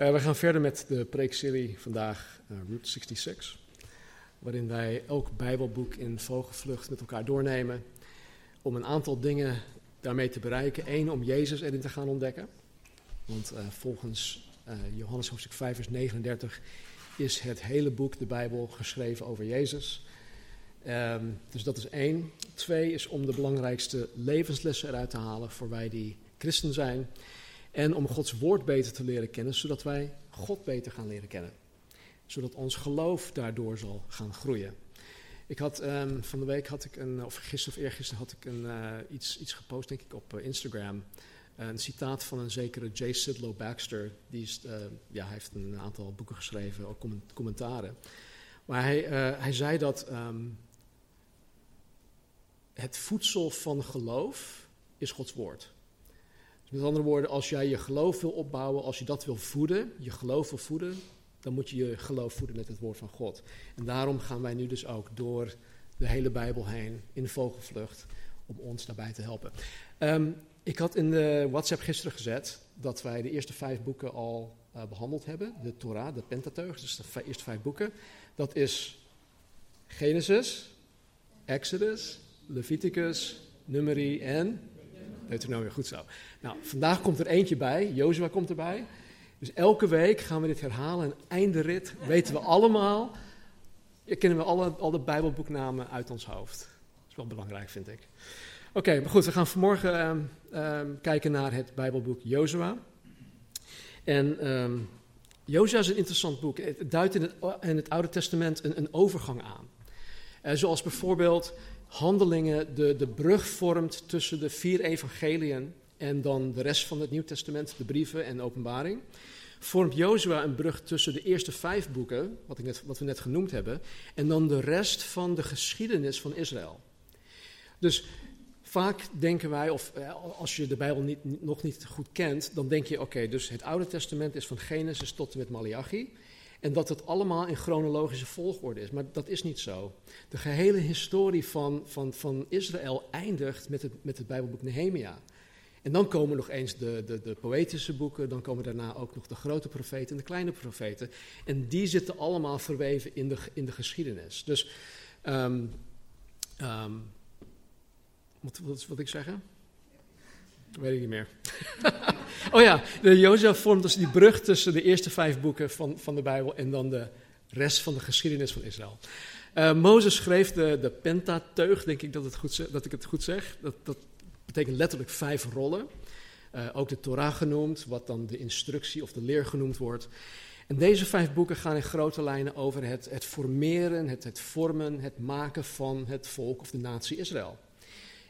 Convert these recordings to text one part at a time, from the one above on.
Uh, we gaan verder met de preekserie vandaag, uh, Route 66, waarin wij elk Bijbelboek in vogelvlucht met elkaar doornemen om een aantal dingen daarmee te bereiken. Eén, om Jezus erin te gaan ontdekken, want uh, volgens Johannes hoofdstuk 5 vers 39 is het hele boek, de Bijbel, geschreven over Jezus. Um, dus dat is één. Twee is om de belangrijkste levenslessen eruit te halen voor wij die christen zijn. En om Gods woord beter te leren kennen, zodat wij God beter gaan leren kennen. Zodat ons geloof daardoor zal gaan groeien. Ik had um, van de week had ik een, of gisteren of eergisteren had ik een, uh, iets, iets gepost, denk ik, op uh, Instagram. Uh, een citaat van een zekere J. Sidlow Baxter. Die is, ja, hij heeft een aantal boeken geschreven, ook commentaren. Maar hij, hij zei dat um, het voedsel van geloof is Gods woord. Met andere woorden, als jij je geloof wil opbouwen, als je dat wil voeden, je geloof wil voeden, dan moet je je geloof voeden met het woord van God. En daarom gaan wij nu dus ook door de hele Bijbel heen in vogelvlucht om ons daarbij te helpen. Um, ik had in de WhatsApp gisteren gezet dat wij de eerste vijf boeken al uh, behandeld hebben. De Torah, de Pentateuch, dus de eerste vijf boeken. Dat is Genesis, Exodus, Leviticus, Numeri en Deuteronomium, goed zo. Nou, vandaag komt er eentje bij, Jozua komt erbij. Dus elke week gaan we dit herhalen. En einde rit weten we allemaal, kennen we alle, al de Bijbelboeknamen uit ons hoofd. Dat is wel belangrijk, vind ik. Oké, maar goed, we gaan vanmorgen um, um, kijken naar het Bijbelboek Jozua. En um, Jozua is een interessant boek. Het duidt in het, in het Oude Testament een, een overgang aan. Uh, zoals bijvoorbeeld handelingen de, de brug vormt tussen de vier evangeliën en dan de rest van het Nieuw Testament, de brieven en de openbaring. Vormt Jozua een brug tussen de eerste vijf boeken, wat, ik net, wat we net genoemd hebben, en dan de rest van de geschiedenis van Israël. Dus vaak denken wij, of als je de Bijbel niet, nog niet goed kent, dan denk je, oké, dus het Oude Testament is van Genesis tot en met Malachi. En dat het allemaal in chronologische volgorde is. Maar dat is niet zo. De gehele historie van, van, van Israël eindigt met het, met het Bijbelboek Nehemia. En dan komen nog eens de, de, de poëtische boeken, dan komen daarna ook nog de grote profeten en de kleine profeten. En die zitten allemaal verweven in de, in de geschiedenis. Dus, um, um, wat, wat, wat ik zeggen? Weet ik niet meer. oh ja, de Jozef vormt dus die brug tussen de eerste vijf boeken van, van de Bijbel en dan de rest van de geschiedenis van Israël. Uh, Mozes schreef de, de Pentateuch, denk ik dat, het goed, dat ik het goed zeg. Dat, dat betekent letterlijk vijf rollen. Uh, ook de Torah genoemd, wat dan de instructie of de leer genoemd wordt. En deze vijf boeken gaan in grote lijnen over het, het formeren, het, het vormen, het maken van het volk of de natie Israël.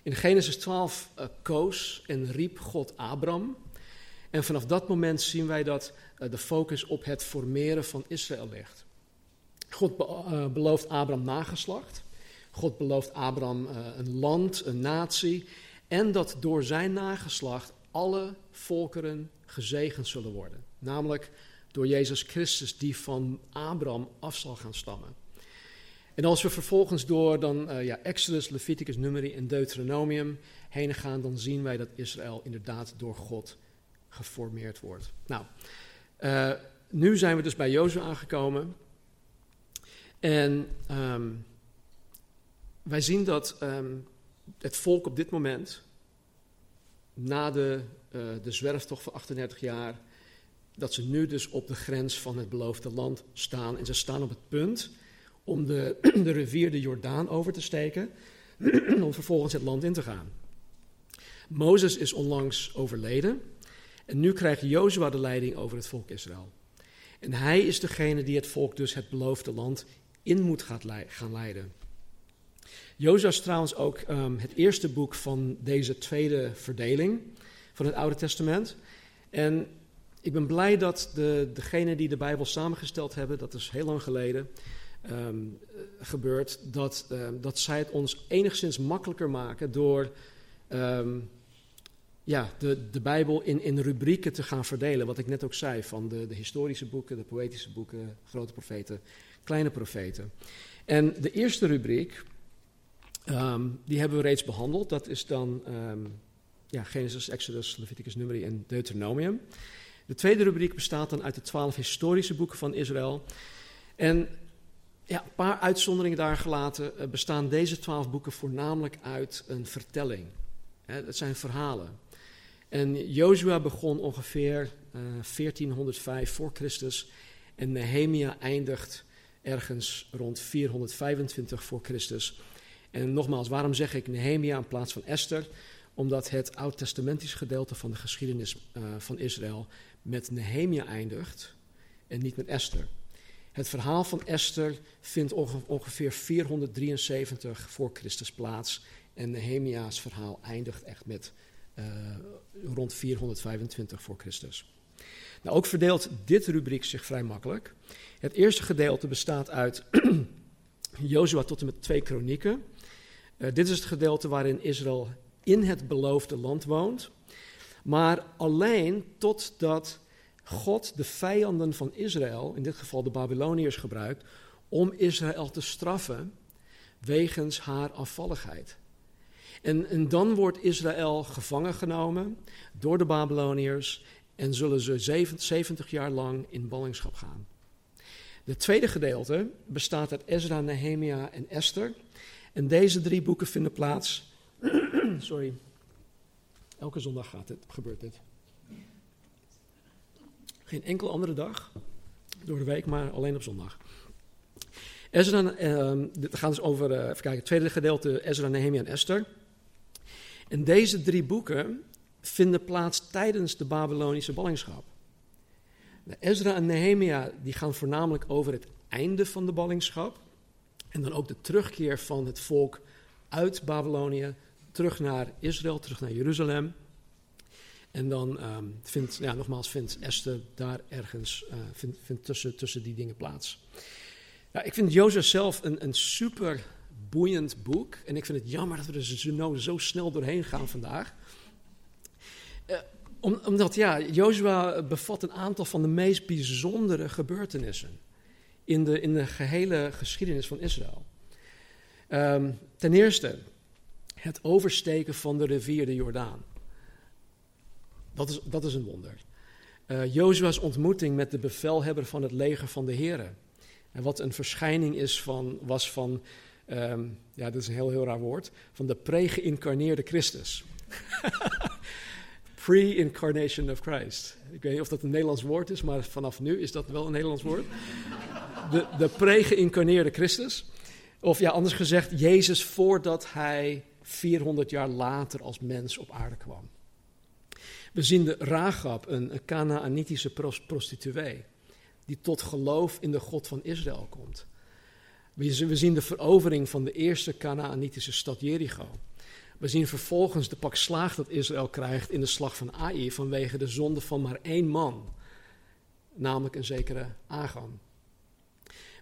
In Genesis 12 uh, koos en riep God Abram. En vanaf dat moment zien wij dat uh, de focus op het formeren van Israël ligt. God be uh, belooft Abram nageslacht. God belooft Abram een land, een natie. En dat door zijn nageslacht alle volkeren gezegend zullen worden. Namelijk door Jezus Christus, die van Abraham af zal gaan stammen. En als we vervolgens door dan uh, ja, Exodus, Leviticus, Numeri en Deuteronomium heen gaan, dan zien wij dat Israël inderdaad door God geformeerd wordt. Nou, uh, nu zijn we dus bij Jozef aangekomen. En um, wij zien dat um, het volk op dit moment, na de, uh, de zwerftocht van 38 jaar, dat ze nu dus op de grens van het beloofde land staan. En ze staan op het punt om de, de rivier de Jordaan over te steken, om vervolgens het land in te gaan. Mozes is onlangs overleden en nu krijgt Jozua de leiding over het volk Israël. En hij is degene die het volk dus het beloofde land in moet gaan leiden. Jozua is trouwens ook um, het eerste boek van deze tweede verdeling van het Oude Testament. En ik ben blij dat de, degene die de Bijbel samengesteld hebben, dat is heel lang geleden ehm, gebeurd, dat, ehm, dat zij het ons enigszins makkelijker maken door ehm, ja, de, de Bijbel in, in rubrieken te gaan verdelen. Wat ik net ook zei, van de, de historische boeken, de poëtische boeken, grote profeten, kleine profeten. En de eerste rubriek, die hebben we reeds behandeld. Dat is dan ja, Genesis, Exodus, Leviticus, Numeri en Deuteronomium. De tweede rubriek bestaat dan uit de twaalf historische boeken van Israël. En ja, een paar uitzonderingen daar gelaten eh, bestaan deze twaalf boeken voornamelijk uit een vertelling. Het zijn verhalen. En Jozua begon ongeveer uh, eh, 1405 voor Christus en Nehemia eindigt ergens rond 425 voor Christus. En nogmaals, waarom zeg ik Nehemia in plaats van Esther? Omdat het oud-testamentisch gedeelte van de geschiedenis uh, van Israël met Nehemia eindigt en niet met Esther. Het verhaal van Esther vindt ongeveer 473 voor Christus plaats. En Nehemia's verhaal eindigt echt met uh, rond 425 voor Christus. Nou, ook verdeelt dit rubriek zich vrij makkelijk. Het eerste gedeelte bestaat uit Jozua tot en met twee kronieken. Uh, dit is het gedeelte waarin Israël in het beloofde land woont. Maar alleen totdat God de vijanden van Israël, in dit geval de Babyloniërs, gebruikt om Israël te straffen wegens haar afvalligheid. En, en dan wordt Israël gevangen genomen door de Babyloniërs en zullen ze 70 jaar lang in ballingschap gaan. Het tweede gedeelte bestaat uit Ezra, Nehemia en Esther. En deze drie boeken vinden plaats. sorry. Elke zondag gaat het, gebeurt dit. Geen enkele andere dag door de week, maar alleen op zondag. Ezra, uh, het gaat dus over, uh, even kijken, het tweede gedeelte, Ezra, Nehemia en Esther. En deze drie boeken vinden plaats tijdens de Babylonische ballingschap. Ezra en Nehemia die gaan voornamelijk over het einde van de ballingschap. En dan ook de terugkeer van het volk uit Babylonië terug naar Israël, terug naar Jeruzalem. En dan um, vindt, ja, nogmaals, vindt Esther daar ergens, uh, vindt, tussen, tussen die dingen plaats. Ja, ik vind Jozef zelf een, een super boeiend boek. En ik vind het jammer dat we er zo, zo snel doorheen gaan vandaag. Om, omdat, ja, Jozua bevat een aantal van de meest bijzondere gebeurtenissen in de, in de gehele geschiedenis van Israël. Um, ten eerste, het oversteken van de rivier de Jordaan. Dat is, dat is een wonder. Uh, Jozua's ontmoeting met de bevelhebber van het leger van de Heren. En wat een verschijning is van, was van, um, ja, dat is een heel, heel raar woord, van de pre-geïncarneerde Christus. Pre-incarnation of Christ. Ik weet niet of dat een Nederlands woord is, maar vanaf nu is dat wel een Nederlands woord. De, de pre-geïncarneerde Christus. Of ja, anders gezegd, Jezus voordat hij 400 jaar later als mens op aarde kwam. We zien de Ragab, een, een Canaanitische prostituee, die tot geloof in de God van Israël komt. We zien de verovering van de eerste Canaanitische stad Jericho. We zien vervolgens de pak slaag dat Israël krijgt in de slag van Ai vanwege de zonde van maar één man, namelijk een zekere Agam.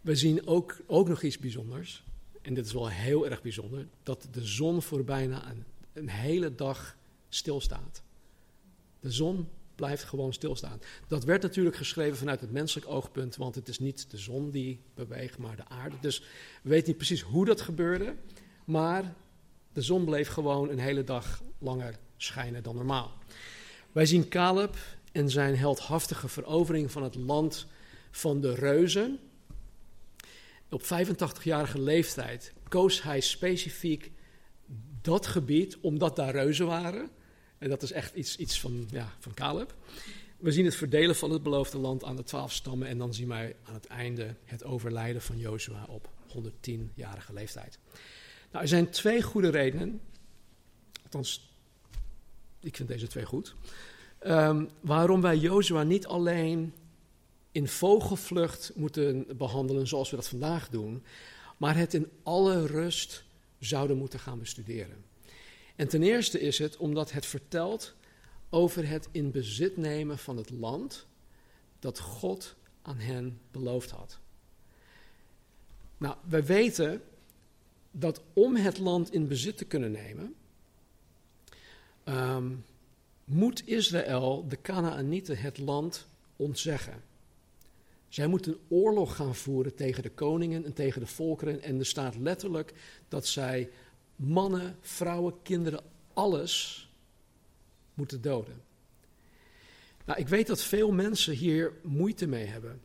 We zien ook, ook nog iets bijzonders en dit is wel heel erg bijzonder, dat de zon voor bijna een, een hele dag stilstaat. De zon blijft gewoon stilstaan. Dat werd natuurlijk geschreven vanuit het menselijk oogpunt, want het is niet de zon die beweegt, maar de aarde. Dus we weten niet precies hoe dat gebeurde, maar de zon bleef gewoon een hele dag langer schijnen dan normaal. Wij zien Caleb en zijn heldhaftige verovering van het land van de reuzen. Op 85-jarige leeftijd koos hij specifiek dat gebied omdat daar reuzen waren. En dat is echt iets, iets van, ja, van Caleb. We zien het verdelen van het beloofde land aan de twaalf stammen. En dan zien wij aan het einde het overlijden van Jozua op 110-jarige leeftijd. Nou, er zijn twee goede redenen. Althans, ik vind deze twee goed. Um, waarom wij Jozua niet alleen in vogelvlucht moeten behandelen zoals we dat vandaag doen, maar het in alle rust zouden moeten gaan bestuderen. En ten eerste is het omdat het vertelt over het in bezit nemen van het land dat God aan hen beloofd had. Nou, wij weten dat om het land in bezit te kunnen nemen, ehm, moet Israël, de Canaanieten, het land ontzeggen. Zij moeten oorlog gaan voeren tegen de koningen en tegen de volkeren. En er staat letterlijk dat zij mannen, vrouwen, kinderen, alles moeten doden. Nou, ik weet dat veel mensen hier moeite mee hebben.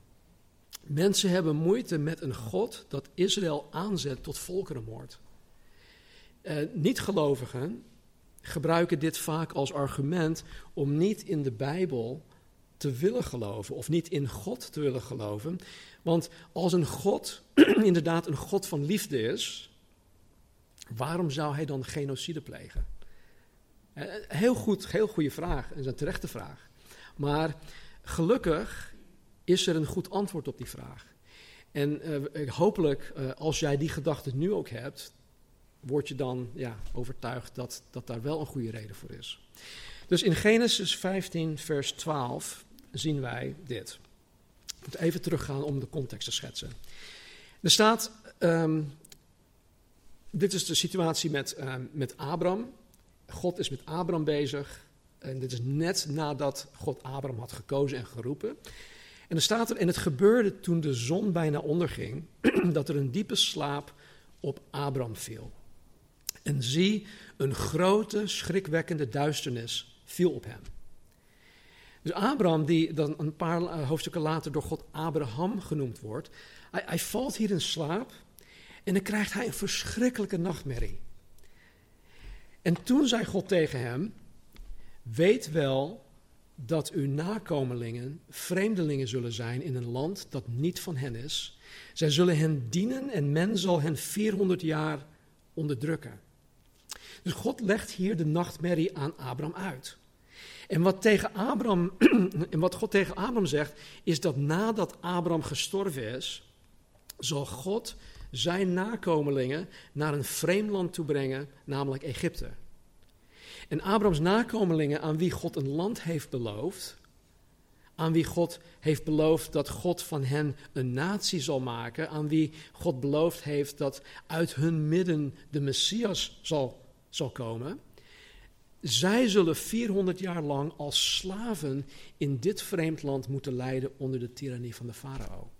Mensen hebben moeite met een God dat Israël aanzet tot volkerenmoord. Uh, Niet-gelovigen gebruiken dit vaak als argument om niet in de Bijbel te willen geloven of niet in God te willen geloven. Want als een God inderdaad een God van liefde is, waarom zou hij dan genocide plegen? Eh, heel goed, heel goede vraag en een terechte vraag. Maar gelukkig is er een goed antwoord op die vraag. En uh, hopelijk, als jij die gedachte nu ook hebt, word je dan ja, overtuigd dat, dat daar wel een goede reden voor is. Dus in Genesis 15, vers 12 zien wij dit. Ik moet even teruggaan om de context te schetsen. Er staat, um, dit is de situatie met, um, met Abram. God is met Abram bezig. En dit is net nadat God Abram had gekozen en geroepen. En er staat er, en het gebeurde toen de zon bijna onderging, dat er een diepe slaap op Abram viel. En zie, een grote, schrikwekkende duisternis viel op hem. Dus Abraham, die dan een paar eh, hoofdstukken later door God Abraham genoemd wordt, hij, hij valt hier in slaap en dan krijgt hij een verschrikkelijke nachtmerrie. En toen zei God tegen hem: Weet wel dat uw nakomelingen vreemdelingen zullen zijn in een land dat niet van hen is. Zij zullen hen dienen en men zal hen 400 jaar onderdrukken. Dus God legt hier de nachtmerrie aan Abraham uit. En wat, tegen Abraham, en wat God tegen Abraham zegt, is dat nadat Abraham gestorven is, zal God zijn nakomelingen naar een vreemd land toe brengen, namelijk Egypte. En Abrahams nakomelingen, aan wie God een land heeft beloofd, aan wie God heeft beloofd dat God van hen een natie zal maken, aan wie God beloofd heeft dat uit hun midden de Messias zal, zal komen, zij zullen 400 jaar lang als slaven in dit vreemd land moeten lijden onder de tirannie van de farao.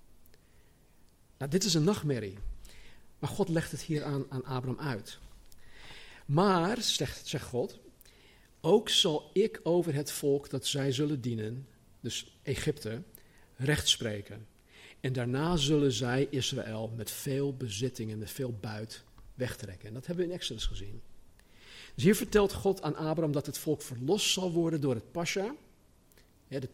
Nou, dit is een nachtmerrie. Maar God legt het hier aan, aan Abraham uit. Maar, zegt, God, ook zal ik over het volk dat zij zullen dienen, dus Egypte, recht spreken. En daarna zullen zij Israël met veel bezittingen, met veel buit wegtrekken. En dat hebben we in Exodus gezien. Dus hier vertelt God aan Abraham dat het volk verlost zal worden door het Pascha, de,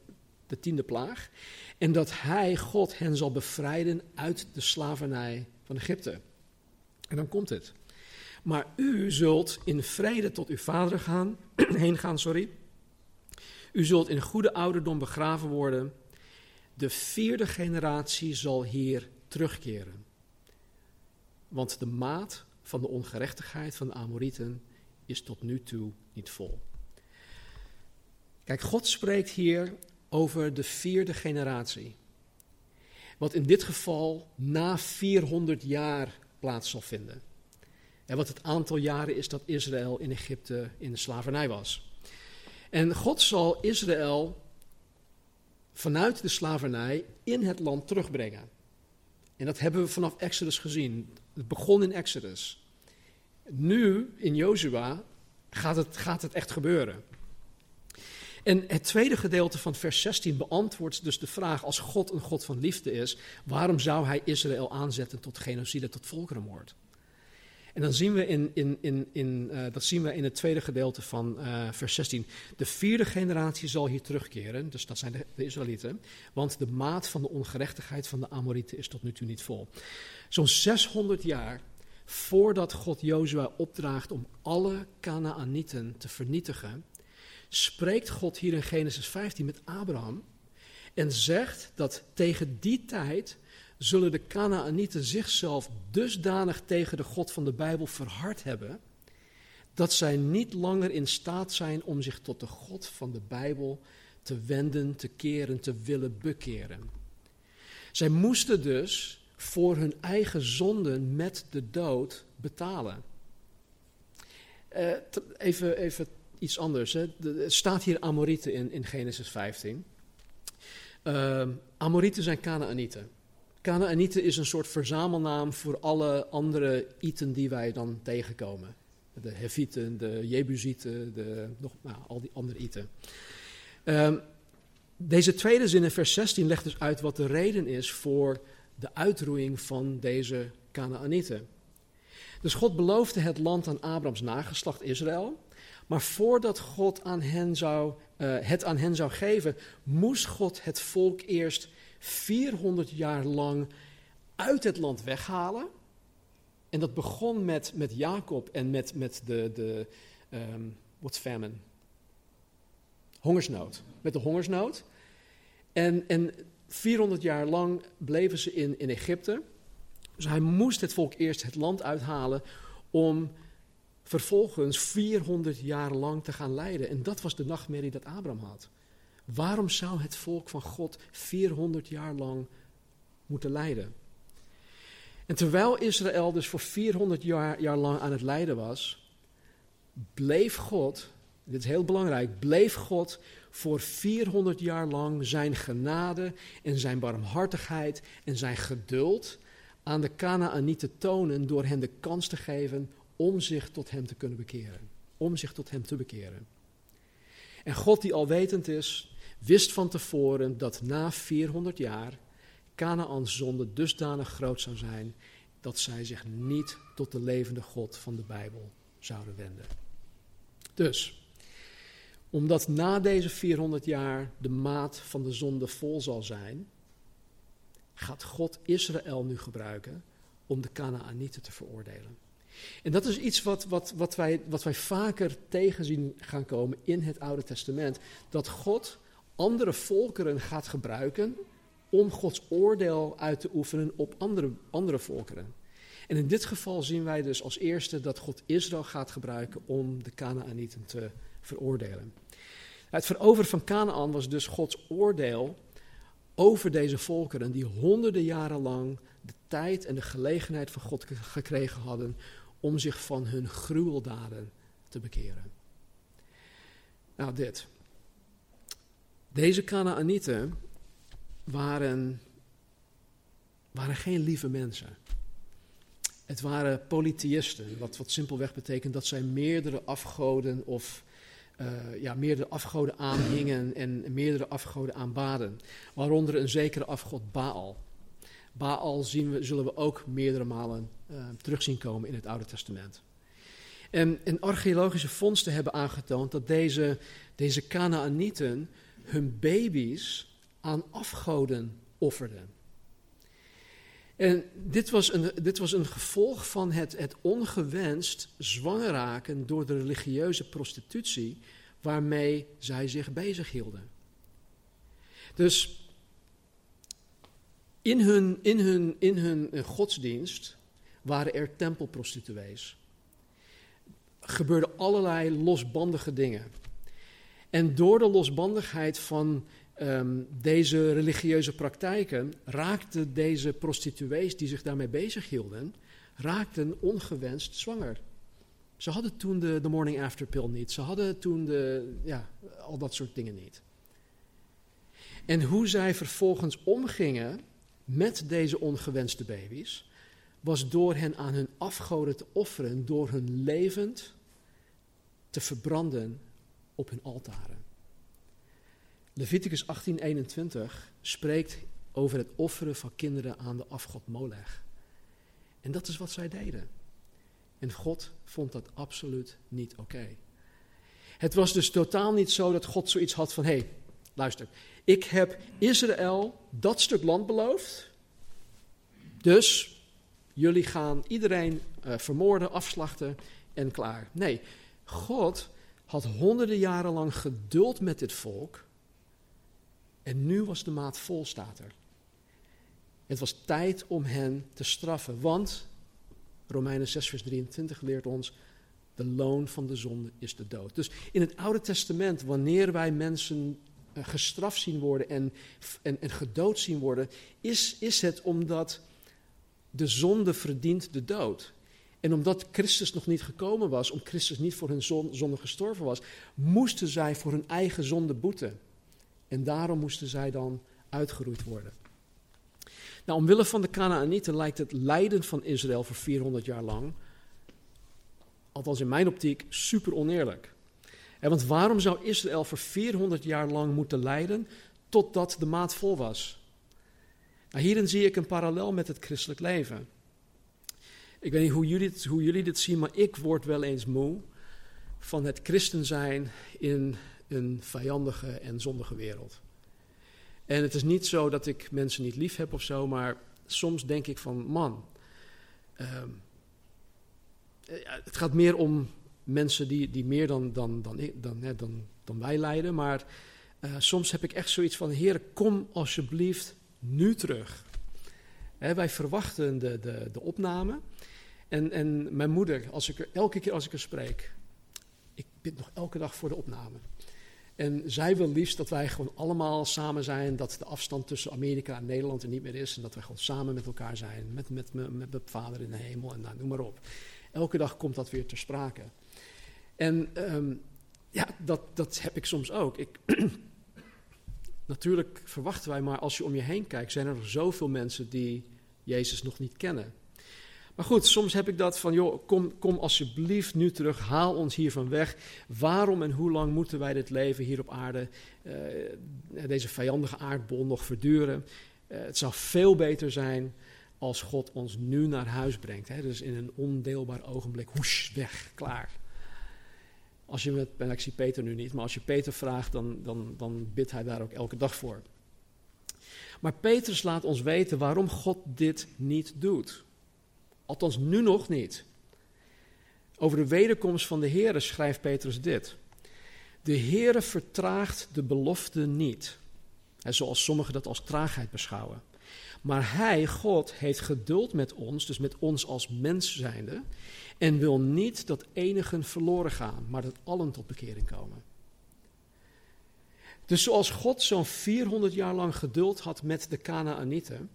de tiende plaag. En dat hij, God, hen zal bevrijden uit de slavernij van Egypte. En dan komt het. Maar u zult in vrede tot uw vader gaan, heen gaan, sorry. U zult in goede ouderdom begraven worden. De vierde generatie zal hier terugkeren. Want de maat van de ongerechtigheid van de Amorieten is tot nu toe niet vol. Kijk, God spreekt hier over de vierde generatie. Wat in dit geval na 400 jaar plaats zal vinden. En wat het aantal jaren is dat Israël in Egypte in de slavernij was. En God zal Israël vanuit de slavernij in het land terugbrengen. En dat hebben we vanaf Exodus gezien. Het begon in Exodus. Nu, in Jozua, gaat het, gaat het echt gebeuren. En het tweede gedeelte van vers 16 beantwoordt dus de vraag: als God een God van liefde is, waarom zou hij Israël aanzetten tot genocide, tot volkerenmoord? En dan zien we in, in, in, in, uh, dat zien we in het tweede gedeelte van uh, vers 16. De vierde generatie zal hier terugkeren, dus dat zijn de, de, Israëlieten, want de maat van de ongerechtigheid van de Amorieten is tot nu toe niet vol. Zo'n 600 jaar voordat God Jozua opdraagt om alle Canaanieten te vernietigen, spreekt God hier in Genesis 15 met Abraham en zegt dat tegen die tijd zullen de Canaanieten zichzelf dusdanig tegen de God van de Bijbel verhard hebben, dat zij niet langer in staat zijn om zich tot de God van de Bijbel te wenden, te keren, te willen bekeren. Zij moesten dus voor hun eigen zonden met de dood betalen. Uh, even, even iets anders. Hè. Er staat hier Amorieten in, in Genesis 15. Uh, ehm, Amorieten zijn Canaanieten. Canaanieten is een soort verzamelnaam voor alle andere iten die wij dan tegenkomen. De Hevieten, de Jebusieten, de, nog, nou, al die andere iten. Uh, deze tweede zin in vers 16 legt dus uit wat de reden is voor de uitroeiing van deze Canaanieten. Dus God beloofde het land aan Abrahams nageslacht Israël. Maar voordat God aan hen zou, uh, het aan hen zou geven, moest God het volk eerst 400 jaar lang uit het land weghalen. En dat begon met, met Jacob en met, met de, de um, famine? Hongersnood. Met de hongersnood. En, en 400 jaar lang bleven ze in, in Egypte. Dus hij moest het volk eerst het land uithalen om vervolgens 400 jaar lang te gaan lijden. En dat was de nachtmerrie dat Abraham had. Waarom zou het volk van God 400 jaar lang moeten lijden? En terwijl Israël dus voor 400 jaar, jaar lang aan het lijden was, bleef God, dit is heel belangrijk, bleef God voor 400 jaar lang zijn genade en zijn barmhartigheid en zijn geduld aan de Canaanieten tonen door hen de kans te geven om zich tot hem te kunnen bekeren. Om zich tot hem te bekeren. En God die alwetend is, wist van tevoren dat na 400 jaar Canaans zonde dusdanig groot zou zijn dat zij zich niet tot de levende God van de Bijbel zouden wenden. Dus, omdat na deze 400 jaar de maat van de zonde vol zal zijn, gaat God Israël nu gebruiken om de Canaanieten te veroordelen. En dat is iets wat, wat, wat, wij, wat wij vaker tegen zien gaan komen in het Oude Testament. Dat God andere volkeren gaat gebruiken om Gods oordeel uit te oefenen op andere, andere volkeren. En in dit geval zien wij dus als eerste dat God Israël gaat gebruiken om de Canaanieten te veroordelen. Het veroveren van Canaan was dus Gods oordeel over deze volkeren die honderden jaren lang de tijd en de gelegenheid van God gekregen hadden om zich van hun gruweldaden te bekeren. Nou, dit. Deze Canaanieten waren, waren geen lieve mensen. Het waren polytheïsten, wat, wat simpelweg betekent dat zij meerdere afgoden of uh, ja, meerdere afgoden aanhingen en meerdere afgoden aanbaden. Waaronder een zekere afgod Baal. Baal zien we, zullen we ook meerdere malen terug zien komen in het Oude Testament. En, en, archeologische vondsten hebben aangetoond dat deze, deze Canaanieten hun baby's aan afgoden offerden. En dit was een, dit was een gevolg van het, het ongewenst zwanger raken door de religieuze prostitutie waarmee zij zich bezighielden. Dus in hun, in hun, in hun godsdienst waren er tempelprostituees. Gebeurden allerlei losbandige dingen. En door de losbandigheid van um, deze religieuze praktijken raakten deze prostituees die zich daarmee bezighielden, raakten ongewenst zwanger. Ze hadden toen de, de morning after pill niet. Ze hadden toen de, ja, al dat soort dingen niet. En hoe zij vervolgens omgingen met deze ongewenste baby's, was door hen aan hun afgoden te offeren, door hun levend te verbranden op hun altaren. Leviticus 18:21 spreekt over het offeren van kinderen aan de afgod Molech. En dat is wat zij deden. En God vond dat absoluut niet oké. Het was dus totaal niet zo dat God zoiets had van: hé, hey, luister, ik heb Israël dat stuk land beloofd. Dus jullie gaan iedereen uh, vermoorden, afslachten en klaar. Nee, God had honderden jaren lang geduld met dit volk en nu was de maat vol, staat er. Het was tijd om hen te straffen, want Romeinen 6, vers 23 leert ons, de loon van de zonde is de dood. Dus in het Oude Testament, wanneer wij mensen gestraft zien worden en, en, en gedood zien worden, is, is het omdat de zonde verdient de dood. En omdat Christus nog niet gekomen was, om Christus niet voor hun zonde gestorven was, moesten zij voor hun eigen zonde boeten. En daarom moesten zij dan uitgeroeid worden. Nou, omwille van de Canaanieten lijkt het lijden van Israël voor 400 jaar lang, althans in mijn optiek, super oneerlijk. En want waarom zou Israël voor 400 jaar lang moeten lijden totdat de maat vol was? Nou, hierin zie ik een parallel met het christelijk leven. Ik weet niet hoe jullie, hoe jullie dit zien, maar ik word wel eens moe van het christen zijn in een vijandige en zondige wereld. En het is niet zo dat ik mensen niet lief heb of zo, maar soms denk ik van, man, uh, het gaat meer om mensen die, die meer dan, dan, dan, dan, dan, dan wij lijden, maar uh, soms heb ik echt zoiets van, Heer, kom alsjeblieft nu terug. Wij verwachten de, de, de opname. En, en mijn moeder, als ik er, elke keer als ik er spreek, ik bid nog elke dag voor de opname. En zij wil liefst dat wij gewoon allemaal samen zijn, dat de afstand tussen Amerika en Nederland er niet meer is. En dat wij gewoon samen met elkaar zijn, met, met, met, mijn vader in de hemel en nou, noem maar op. Elke dag komt dat weer ter sprake. En um, ja, dat, dat heb ik soms ook. Ik, natuurlijk verwachten wij, maar als je om je heen kijkt, zijn er zoveel mensen die Jezus nog niet kennen. Maar goed, soms heb ik dat van, joh, kom, kom alsjeblieft nu terug, haal ons hiervan weg. Waarom en hoe lang moeten wij dit leven hier op aarde, uh, deze vijandige aardbol nog verduren? Uh, het zou veel beter zijn als God ons nu naar huis brengt. Hè? Dus in een ondeelbaar ogenblik, hoes, weg, klaar. Als je met, ik zie Peter nu niet, maar als je Peter vraagt, dan, dan, dan bidt hij daar ook elke dag voor. Maar Petrus laat ons weten waarom God dit niet doet. Althans, nu nog niet. Over de wederkomst van de Heere schrijft Petrus dit. De Heere vertraagt de belofte niet, zoals sommigen dat als traagheid beschouwen. Maar Hij, God, heeft geduld met ons, dus met ons als mens zijnde, en wil niet dat enigen verloren gaan, maar dat allen tot bekering komen. Dus zoals God zo'n 400 jaar lang geduld had met de Canaanieten,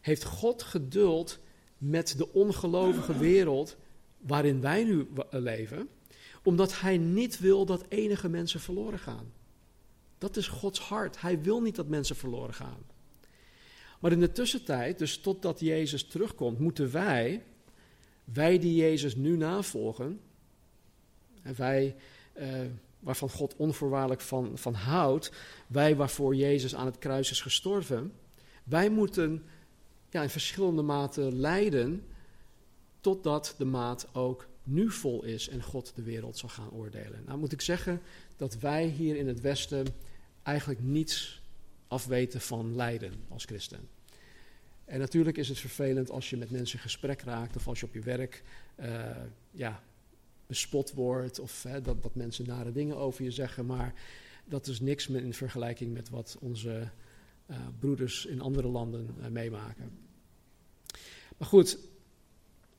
heeft God geduld met de ongelovige wereld waarin wij nu leven, omdat Hij niet wil dat enige mensen verloren gaan. Dat is Gods hart. Hij wil niet dat mensen verloren gaan. Maar in de tussentijd, dus totdat Jezus terugkomt, moeten wij, wij die Jezus nu navolgen, en wij eh, waarvan God onvoorwaardelijk van, van houdt, wij waarvoor Jezus aan het kruis is gestorven, wij moeten ja, in verschillende maten lijden totdat de maat ook nu vol is en God de wereld zal gaan oordelen. Nou moet ik zeggen dat wij hier in het Westen eigenlijk niets afweten van lijden als christen. En natuurlijk is het vervelend als je met mensen in gesprek raakt of als je op je werk uh, ja, bespot wordt of hè, dat, dat mensen nare dingen over je zeggen, maar dat is niks in vergelijking met wat onze uh, broeders in andere landen uh, meemaken. Maar goed,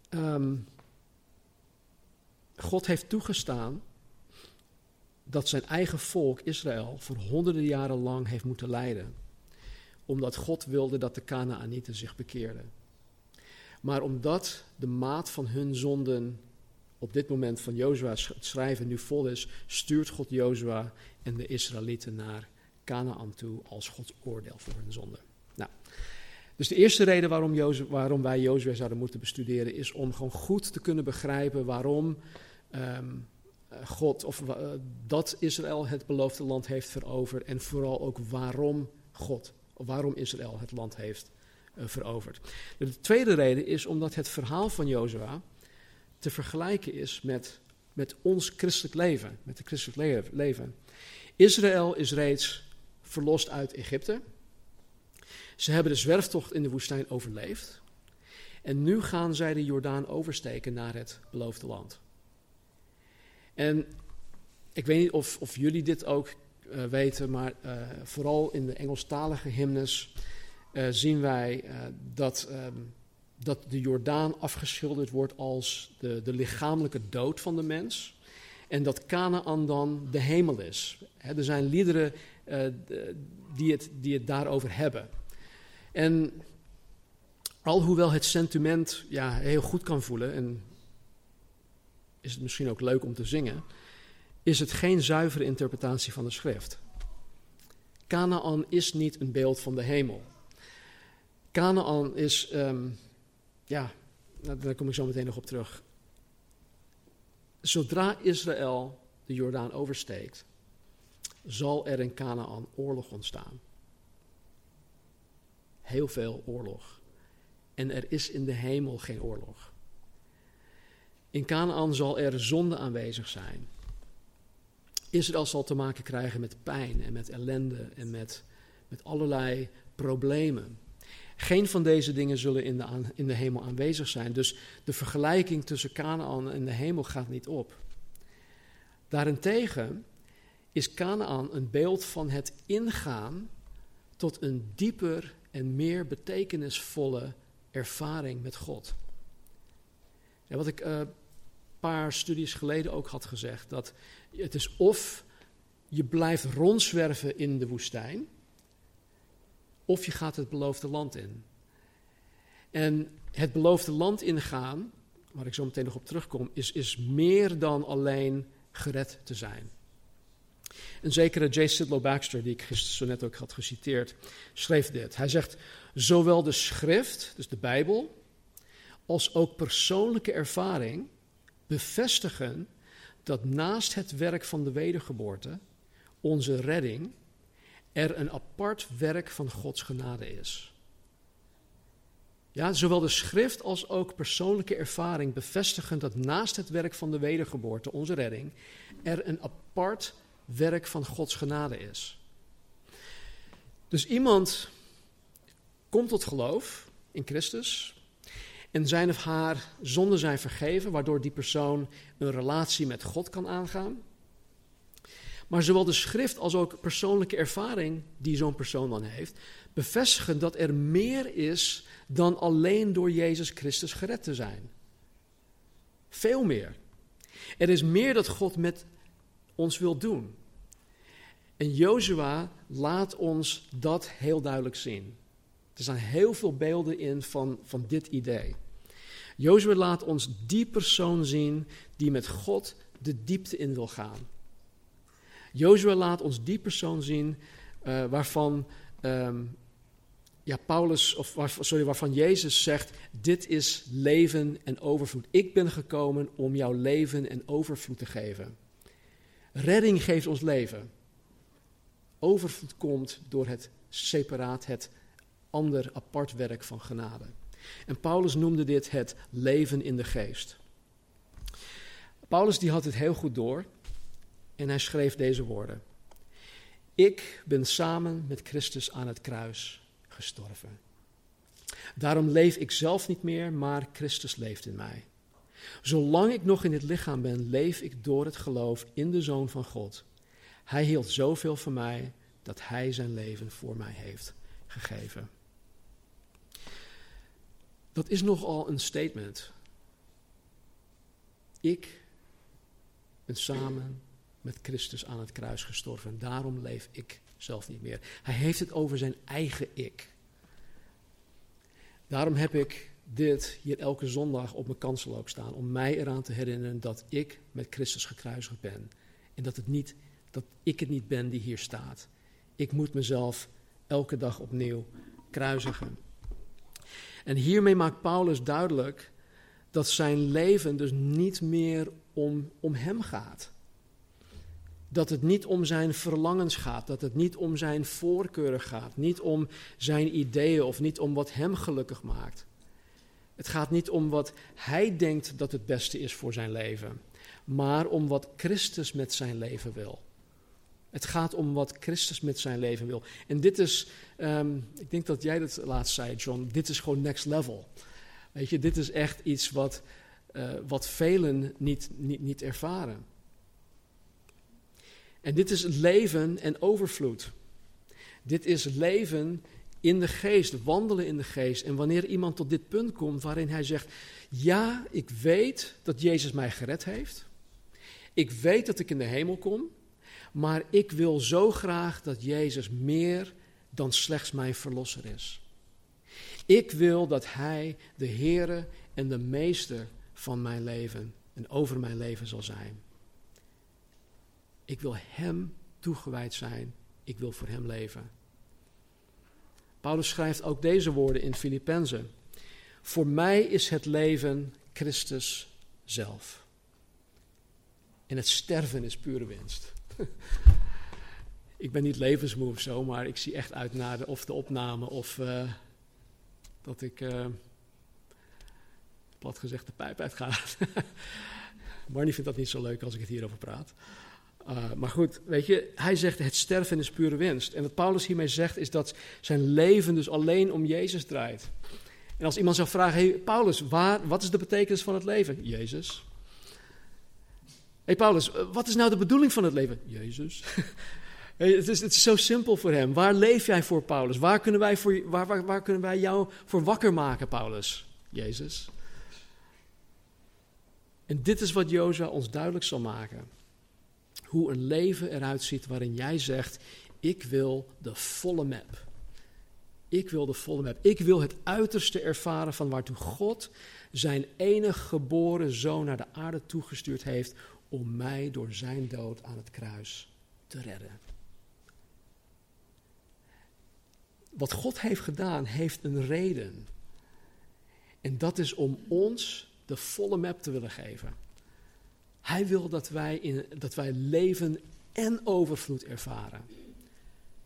um, God heeft toegestaan dat zijn eigen volk, Israël, voor honderden jaren lang heeft moeten lijden. Omdat God wilde dat de Canaanieten zich bekeerden. Maar omdat de maat van hun zonden op dit moment van Jozua's schrijven nu vol is, stuurt God Jozua en de Israëlieten naar Canaan toe als Gods oordeel voor hun zonde. Nou, dus de eerste reden waarom, waarom wij Jozua zouden moeten bestuderen is om gewoon goed te kunnen begrijpen waarom um, God of uh, dat Israël het beloofde land heeft veroverd en vooral ook waarom God, waarom Israël het land heeft uh, veroverd. De tweede reden is omdat het verhaal van Jozua te vergelijken is met, met ons christelijk leven, met het christelijk leven. Israël is reeds verlost uit Egypte. Ze hebben de zwerftocht in de woestijn overleefd. En nu gaan zij de Jordaan oversteken naar het beloofde land. En ik weet niet of, of jullie dit ook uh, weten, maar uh, vooral in de Engelstalige hymnes uh, zien wij dat, um, dat de Jordaan afgeschilderd wordt als de, de lichamelijke dood van de mens. En dat Canaan dan de hemel is. er zijn liederen eh, die, het, die het daarover hebben. En alhoewel het sentiment ja, heel goed kan voelen, en is het misschien ook leuk om te zingen, is het geen zuivere interpretatie van de schrift. Canaan is niet een beeld van de hemel. Canaan is, um, ja, daar kom ik zo meteen nog op terug. Zodra Israël de Jordaan oversteekt, zal er in Canaan oorlog ontstaan. Heel veel oorlog. En er is in de hemel geen oorlog. In Canaan zal er zonde aanwezig zijn. Israël zal te maken krijgen met pijn en met ellende en met, met allerlei problemen. Geen van deze dingen zullen in de, in de hemel aanwezig zijn. Dus de vergelijking tussen Canaan en de hemel gaat niet op. Daarentegen is Canaan een beeld van het ingaan tot een dieper en meer betekenisvolle ervaring met God. Ja, wat ik een uh, paar studies geleden ook had gezegd, dat het is of je blijft rondzwerven in de woestijn, of je gaat het beloofde land in. En het beloofde land ingaan, waar ik zo meteen nog op terugkom, is, is meer dan alleen gered te zijn. Een zekere J. Sidlow Baxter, die ik gisteren zo net ook had geciteerd, schreef dit. Hij zegt, zowel de schrift, dus de Bijbel, als ook persoonlijke ervaring bevestigen dat naast het werk van de wedergeboorte, onze redding, er een apart werk van Gods genade is. Ja, zowel de schrift als ook persoonlijke ervaring bevestigen dat naast het werk van de wedergeboorte, onze redding, er een apart werk van Gods genade is. Dus iemand komt tot geloof in Christus en zijn of haar zonden zijn vergeven, waardoor die persoon een relatie met God kan aangaan. Maar zowel de schrift als ook persoonlijke ervaring die zo'n persoon dan heeft, bevestigen dat er meer is dan alleen door Jezus Christus gered te zijn. Veel meer. Er is meer dat God met ons wil doen. En Jozua laat ons dat heel duidelijk zien. Er zijn heel veel beelden in van, van dit idee. Jozua laat ons die persoon zien die met God de diepte in wil gaan. Jozua laat ons die persoon zien uh, waarvan um, ja, Paulus, of sorry, waarvan Jezus zegt: Dit is leven en overvloed. Ik ben gekomen om jouw leven en overvloed te geven. Redding geeft ons leven. Overvloed komt door het separaat, het ander apart werk van genade. En Paulus noemde dit het leven in de geest. Paulus die had het heel goed door en hij schreef deze woorden. Ik ben samen met Christus aan het kruis gestorven. Daarom leef ik zelf niet meer, maar Christus leeft in mij. Zolang ik nog in dit lichaam ben, leef ik door het geloof in de Zoon van God. Hij hield zoveel van mij dat Hij zijn leven voor mij heeft gegeven. Dat is nogal een statement. Ik ben samen met Christus aan het kruis gestorven. Daarom leef ik zelf niet meer. Hij heeft het over zijn eigen ik. Daarom heb ik dit hier elke zondag op mijn kansel staan. Om mij eraan te herinneren dat ik met Christus gekruisigd ben. En dat, het niet, dat ik het niet ben die hier staat. Ik moet mezelf elke dag opnieuw kruisigen. En hiermee maakt Paulus duidelijk dat zijn leven dus niet meer om, om hem gaat. Dat het niet om zijn verlangens gaat, dat het niet om zijn voorkeuren gaat, niet om zijn ideeën of niet om wat hem gelukkig maakt. Het gaat niet om wat hij denkt dat het beste is voor zijn leven, maar om wat Christus met zijn leven wil. Het gaat om wat Christus met zijn leven wil. En dit is, um, ik denk dat jij dat laatst zei, John, dit is gewoon next level. Weet je, dit is echt iets wat, uh, wat velen niet, niet, niet ervaren. En dit is leven en overvloed. Dit is leven in de geest, wandelen in de geest. En wanneer iemand tot dit punt komt waarin hij zegt: Ja, ik weet dat Jezus mij gered heeft. Ik weet dat ik in de hemel kom. Maar ik wil zo graag dat Jezus meer dan slechts mijn verlosser is. Ik wil dat Hij de Heere en de Meester van mijn leven en over mijn leven zal zijn. Ik wil Hem toegewijd zijn. Ik wil voor Hem leven. Paulus schrijft ook deze woorden in Filippenzen. Voor mij is het leven Christus zelf. En het sterven is pure winst. ik ben niet levensmoe of zo, maar ik zie echt uit naar de, of de opname of uh, dat ik, uh, plat gezegd, de pijp uitga. Marnie vindt dat niet zo leuk als ik het hierover praat. Uh, maar goed, weet je, hij zegt het sterven is pure winst. En wat Paulus hiermee zegt is dat zijn leven dus alleen om Jezus draait. En als iemand zou vragen, Paulus, waar, wat is de betekenis van het leven? Jezus. Hey Paulus, wat is nou de bedoeling van het leven? Jezus. het, is, het is zo simpel voor hem. Waar leef jij voor, Paulus? Waar kunnen wij, voor, waar, waar, waar kunnen wij jou voor wakker maken, Paulus? Jezus. En dit is wat Jozua ons duidelijk zal maken. Hoe een leven eruit ziet waarin jij zegt, ik wil de volle map. Ik wil de volle map. Ik wil het uiterste ervaren van waartoe God zijn enige geboren zoon naar de aarde toegestuurd heeft om mij door zijn dood aan het kruis te redden. Wat God heeft gedaan, heeft een reden. En dat is om ons de volle map te willen geven. Hij wil dat wij, in, dat wij leven en overvloed ervaren.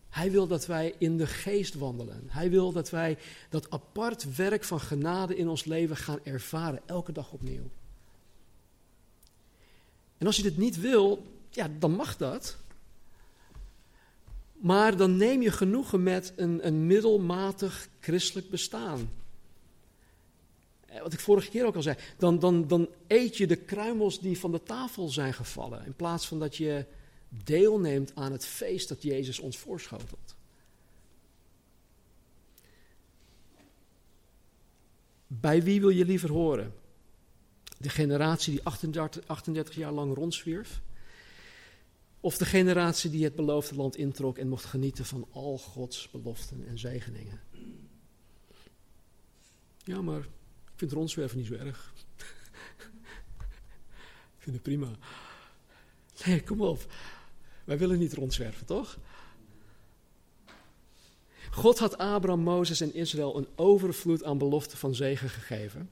Hij wil dat wij in de geest wandelen. Hij wil dat wij dat apart werk van genade in ons leven gaan ervaren, elke dag opnieuw. En als je dit niet wil, ja, dan mag dat. Maar dan neem je genoegen met een, een middelmatig christelijk bestaan. Eh, wat ik vorige keer ook al zei, dan, dan, dan eet je de kruimels die van de tafel zijn gevallen. In plaats van dat je deelneemt aan het feest dat Jezus ons voorschotelt. Bij wie wil je liever horen? De generatie die 38, 38 jaar lang rondzwierf? Of de generatie die het beloofde land introk en mocht genieten van al Gods beloften en zegeningen? Ja, maar ik vind rondzwerven niet zo erg. ik vind het prima. Nee, kom op. Wij willen niet rondzwerven, toch? God had Abraham, Mozes en Israël een overvloed aan beloften van zegen gegeven.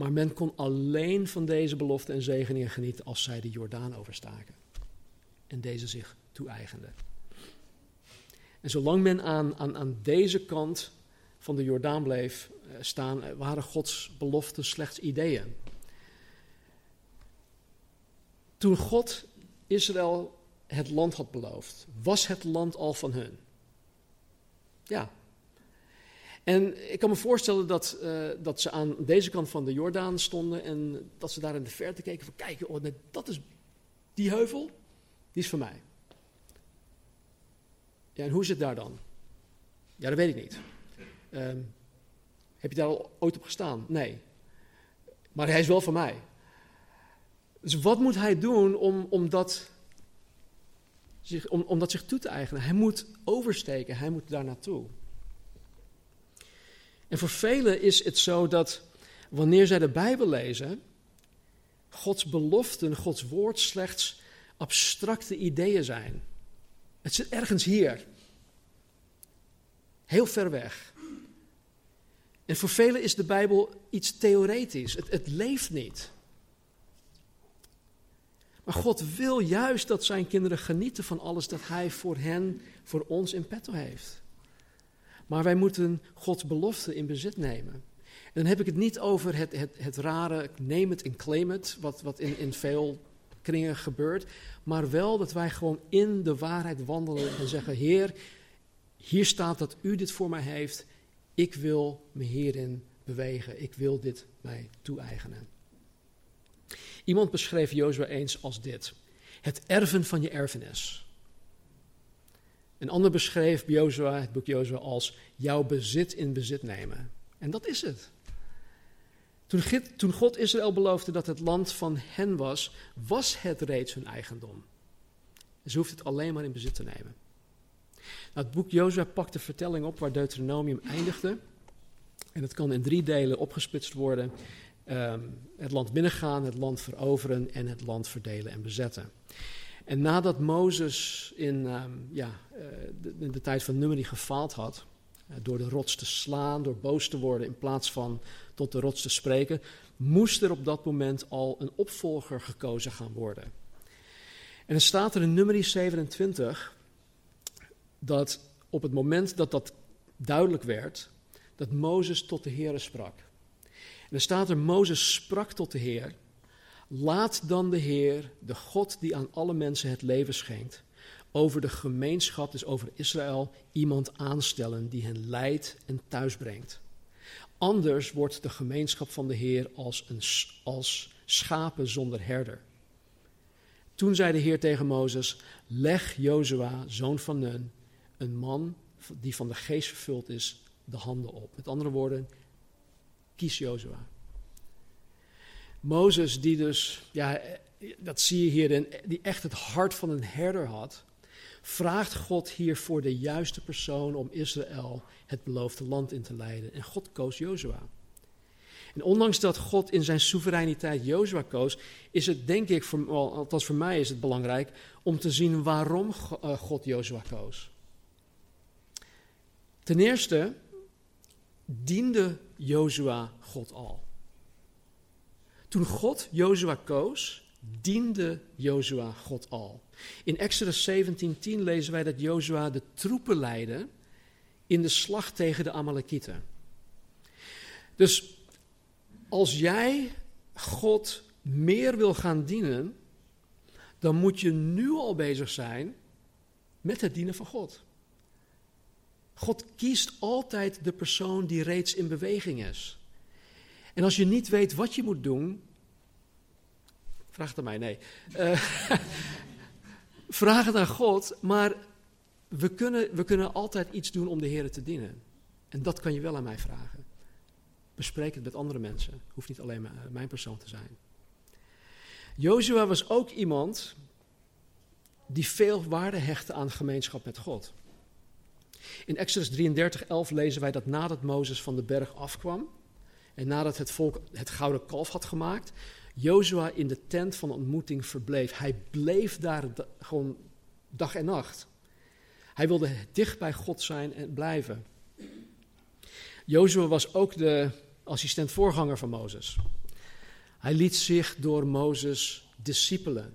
Maar men kon alleen van deze beloften en zegeningen genieten als zij de Jordaan overstaken. En deze zich toe-eigenden. En zolang men aan, aan, aan deze kant van de Jordaan bleef eh, staan, eh, waren Gods beloften slechts ideeën. Toen God Israël het land had beloofd, was het land al van hun. Ja. En ik kan me voorstellen dat, uh, dat ze aan deze kant van de Jordaan stonden en dat ze daar in de verte keken van kijk, oh, dat is die heuvel, die is van mij. Ja, en hoe is het daar dan? Ja, dat weet ik niet. Um, heb je daar al ooit op gestaan? Nee. Maar hij is wel van mij. Dus wat moet hij doen om, om, dat, zich, om, om dat zich toe te eigenen? Hij moet oversteken, hij moet daar naartoe. En voor velen is het zo dat wanneer zij de Bijbel lezen, Gods beloften, Gods woord slechts abstracte ideeën zijn. Het zit ergens hier, heel ver weg. En voor velen is de Bijbel iets theoretisch. Het, het leeft niet. Maar God wil juist dat zijn kinderen genieten van alles dat Hij voor hen, voor ons in petto heeft. Maar wij moeten Gods belofte in bezit nemen. En dan heb ik het niet over het, het, het rare neem het en claim het, wat, wat in, in veel kringen gebeurt. Maar wel dat wij gewoon in de waarheid wandelen en zeggen: Heer, hier staat dat U dit voor mij heeft. Ik wil me hierin bewegen. Ik wil dit mij toe-eigenen. Iemand beschreef Jozua eens als dit: het erven van je erfenis. Een ander beschreef Jozua, het boek Jozua, als jouw bezit in bezit nemen. En dat is het. Toen, God Israël beloofde dat het land van hen was, was het reeds hun eigendom. Ze hoeft het alleen maar in bezit te nemen. Nou, het boek Jozua pakt de vertelling op waar Deuteronomium eindigde. En het kan in drie delen opgesplitst worden. Ehm, het land binnengaan, het land veroveren en het land verdelen en bezetten. En nadat Mozes in, ehm, ja, uh, de, de, tijd van Numeri gefaald had, uh, door de rots te slaan, door boos te worden in plaats van tot de rots te spreken, moest er op dat moment al een opvolger gekozen gaan worden. En er staat er in Numeri 27 dat op het moment dat dat duidelijk werd, dat Mozes tot de Heer sprak. En er staat er, Mozes sprak tot de Heer, laat dan de Heer, de God die aan alle mensen het leven schenkt, over de gemeenschap, dus over Israël, iemand aanstellen die hen leidt en thuisbrengt. Anders wordt de gemeenschap van de Heer als, een, als schapen zonder herder. Toen zei de Heer tegen Mozes: Leg Jozua, zoon van Nun, een man die van de geest vervuld is, de handen op. Met andere woorden, kies Jozua. Mozes, die dus, ja, dat zie je hier, die echt het hart van een herder had, vraagt God hier voor de juiste persoon om Israël het beloofde land in te leiden. En God koos Jozua. En ondanks dat God in zijn soevereiniteit Jozua koos, is het denk ik, voor, althans voor mij is het belangrijk, om te zien waarom eh, God Jozua koos. Ten eerste diende Jozua God al. Toen God Jozua koos, diende Jozua God al. In Exodus 17:10 lezen wij dat Jozua de troepen leidde in de slag tegen de Amalekieten. Dus als jij God meer wil gaan dienen, dan moet je nu al bezig zijn met het dienen van God. God kiest altijd de persoon die reeds in beweging is. En als je niet weet wat je moet doen, vraag het aan mij, nee. Uh, vraag het aan God, maar we kunnen, we kunnen altijd iets doen om de Heer te dienen. En dat kan je wel aan mij vragen. Bespreek het met andere mensen. Hoeft niet alleen mijn persoon te zijn. Jozua was ook iemand die veel waarde hechtte aan gemeenschap met God. In Exodus 33, 11 lezen wij dat nadat Mozes van de berg afkwam en nadat het volk het gouden kalf had gemaakt, Jozua in de tent van ontmoeting verbleef. Hij bleef daar gewoon dag en nacht. Hij wilde dicht bij God zijn en blijven. Jozua was ook de assistent-voorganger van Mozes. Hij liet zich door Mozes discipelen.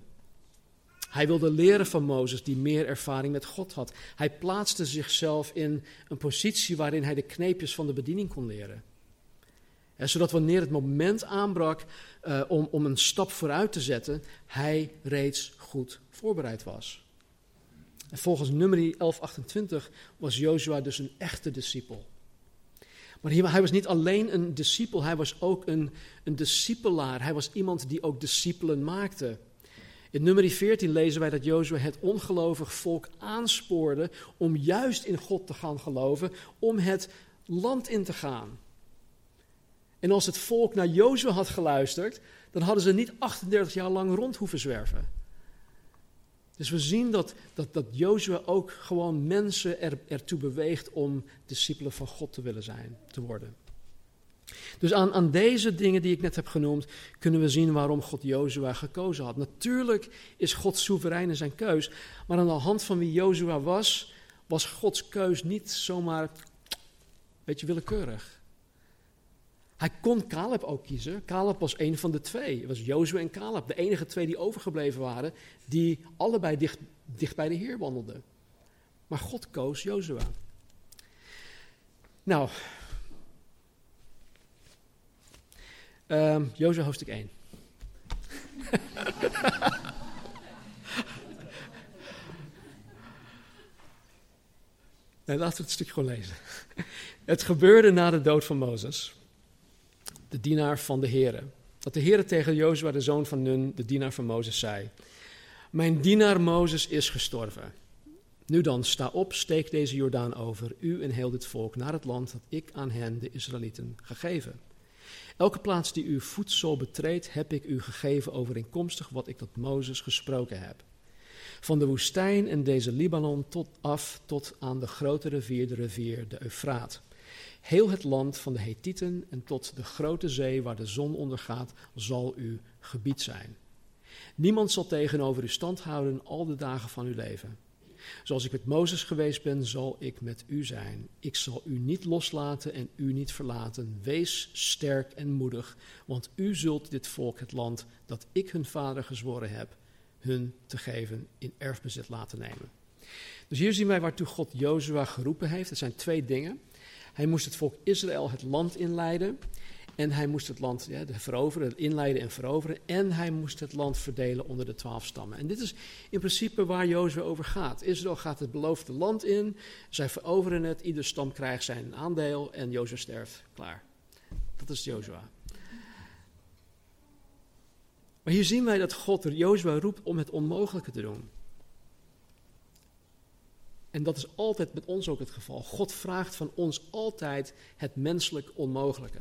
Hij wilde leren van Mozes, die meer ervaring met God had. Hij plaatste zichzelf in een positie waarin hij de kneepjes van de bediening kon leren. Zodat wanneer het moment aanbrak uh, om, om een stap vooruit te zetten, hij reeds goed voorbereid was. En volgens nummer 1128 was Jozua dus een echte discipel. Maar hij was niet alleen een discipel, hij was ook een, een discipelaar. Hij was iemand die ook discipelen maakte. In nummer 14 lezen wij dat Jozua het ongelovig volk aanspoorde om juist in God te gaan geloven, om het land in te gaan. En als het volk naar Jozua had geluisterd, dan hadden ze niet 38 jaar lang rond hoeven zwerven. Dus we zien dat, dat, dat ook gewoon mensen er, ertoe beweegt om discipelen van God te willen zijn, te worden. Dus aan, aan deze dingen die ik net heb genoemd, kunnen we zien waarom God Jozua gekozen had. Natuurlijk is God soeverein in zijn keus, maar aan de hand van wie Jozua was, was Gods keus niet zomaar een beetje willekeurig. Hij kon Caleb ook kiezen. Caleb was een van de twee. Het was Jozua en Caleb, de enige twee die overgebleven waren, die allebei dicht, dicht bij de Heer wandelden. Maar God koos Jozua. Nou, um, Jozua hoofdstuk 1. nee, laten we het stukje gewoon lezen. Het gebeurde na de dood van Mozes de dienaar van de Heere. Dat de Heere tegen Jozua, de zoon van Nun, de dienaar van Mozes, zei: Mijn dienaar Mozes is gestorven. Nu dan, sta op, steek deze Jordaan over, u en heel dit volk, naar het land dat ik aan hen, de Israëlieten, gegeven. Elke plaats die uw voedsel betreedt, heb ik u gegeven overeenkomstig wat ik tot Mozes gesproken heb. Van de woestijn en deze Libanon tot af tot aan de grote rivier, de rivier de Eufraat. Heel het land van de Hethieten en tot de grote zee waar de zon ondergaat, zal uw gebied zijn. Niemand zal tegenover u stand houden al de dagen van uw leven. Zoals ik met Mozes geweest ben, zal ik met u zijn. Ik zal u niet loslaten en u niet verlaten. Wees sterk en moedig, want u zult dit volk het land dat ik hun vader gezworen heb, hun te geven in erfbezit laten nemen. Dus hier zien wij waartoe God Jozua geroepen heeft. Het zijn twee dingen. Hij moest het volk Israël het land inleiden. En hij moest het land veroveren, inleiden en veroveren. En hij moest het land verdelen onder de twaalf stammen. En dit is in principe waar Jozua over gaat. Israël gaat het beloofde land in. Zij veroveren het. Ieder stam krijgt zijn aandeel. En Jozua sterft. Klaar. Dat is Jozua. Maar hier zien wij dat God Jozua roept om het onmogelijke te doen. En dat is altijd met ons ook het geval. God vraagt van ons altijd het menselijk onmogelijke.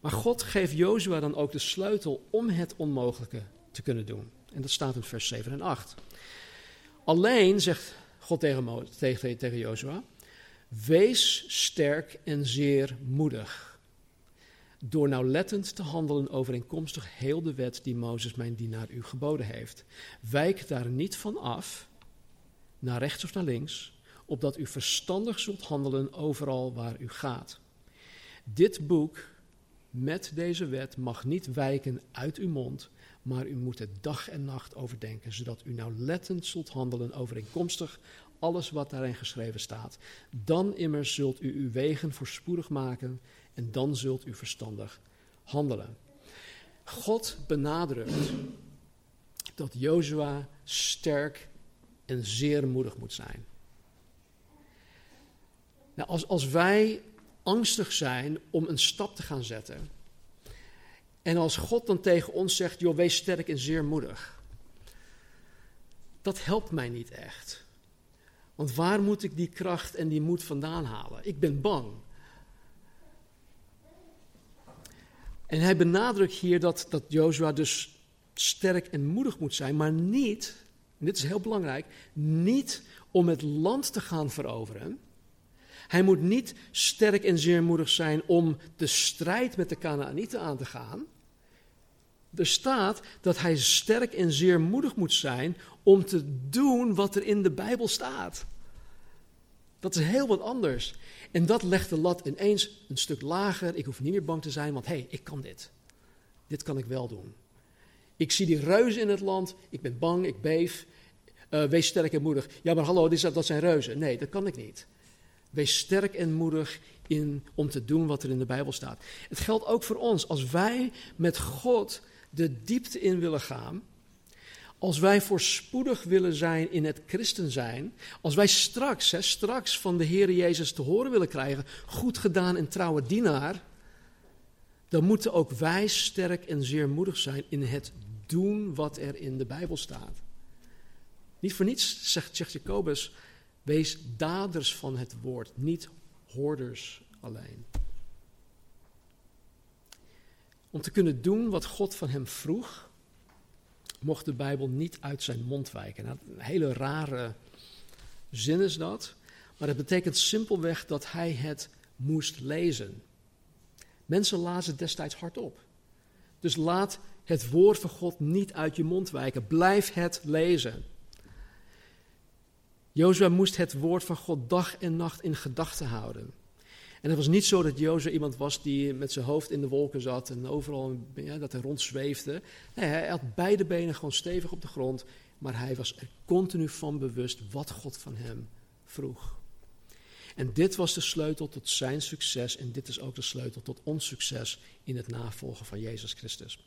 Maar God geeft Jozua dan ook de sleutel om het onmogelijke te kunnen doen. En dat staat in vers 7 en 8. Alleen, zegt God tegen, tegen, tegen Jozua, wees sterk en zeer moedig. Door nauwlettend te handelen overeenkomstig heel de wet die Mozes mijn dienaar u geboden heeft. Wijk daar niet van af, naar rechts of naar links, opdat u verstandig zult handelen overal waar u gaat. Dit boek met deze wet mag niet wijken uit uw mond, maar u moet het dag en nacht overdenken, zodat u nauwlettend zult handelen overeenkomstig alles wat daarin geschreven staat. Dan immers zult u uw wegen voorspoedig maken en dan zult u verstandig handelen. God benadrukt dat Jozua sterk en zeer moedig moet zijn. Nou, als, als wij angstig zijn om een stap te gaan zetten. En als God dan tegen ons zegt, joh, wees sterk en zeer moedig. Dat helpt mij niet echt. Want waar moet ik die kracht en die moed vandaan halen? Ik ben bang. En hij benadrukt hier dat, dat Joshua dus sterk en moedig moet zijn, maar niet, en dit is heel belangrijk, niet om het land te gaan veroveren hij moet niet sterk en zeermoedig zijn om de strijd met de Canaanieten aan te gaan. Er staat dat hij sterk en zeermoedig moet zijn om te doen wat er in de Bijbel staat. Dat is heel wat anders. En dat legt de lat ineens een stuk lager. Ik hoef niet meer bang te zijn, want hé, hey, ik kan dit. Dit kan ik wel doen. Ik zie die reuzen in het land. Ik ben bang, ik beef. Uh, wees sterk en moedig. Ja, maar hallo, dat zijn reuzen. Nee, dat kan ik niet. Wees sterk en moedig in, om te doen wat er in de Bijbel staat. Het geldt ook voor ons. Als wij met God de diepte in willen gaan, als wij voorspoedig willen zijn in het christen zijn, als wij straks, hè, straks van de Heer Jezus te horen willen krijgen, goed gedaan en trouwe dienaar, dan moeten ook wij sterk en zeer moedig zijn in het doen wat er in de Bijbel staat. Niet voor niets zegt, zegt Jacobus, Wees daders van het woord, niet hoorders alleen. Om te kunnen doen wat God van hem vroeg, mocht de Bijbel niet uit zijn mond wijken. Nou, een hele rare zin is dat, maar het betekent simpelweg dat hij het moest lezen. Mensen lazen destijds hardop. Dus laat het woord van God niet uit je mond wijken. Blijf het lezen. Jozua moest het woord van God dag en nacht in gedachten houden. En het was niet zo dat Jozua iemand was die met zijn hoofd in de wolken zat en overal ja, dat hij rondzweefde. Nee, hij had beide benen gewoon stevig op de grond, maar hij was er continu van bewust wat God van hem vroeg. En dit was de sleutel tot zijn succes en dit is ook de sleutel tot ons succes in het navolgen van Jezus Christus.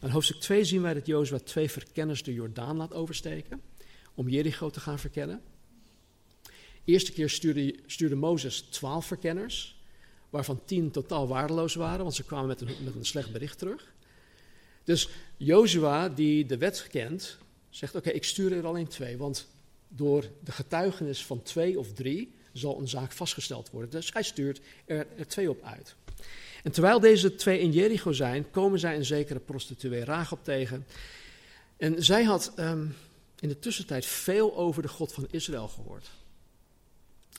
In hoofdstuk 2 zien wij dat Jozua twee verkenners de Jordaan laat oversteken om Jericho te gaan verkennen eerste keer stuurde, stuurde Mozes twaalf verkenners, waarvan tien totaal waardeloos waren, want ze kwamen met een, met een slecht bericht terug. Dus Jozua, die de wet kent, zegt: Oké, ik stuur er alleen twee, want door de getuigenis van twee of drie zal een zaak vastgesteld worden. Dus hij stuurt er, twee op uit. En terwijl deze twee in Jericho zijn, komen zij een zekere prostituee Rahab tegen. En zij had um, in de tussentijd veel over de God van Israël gehoord.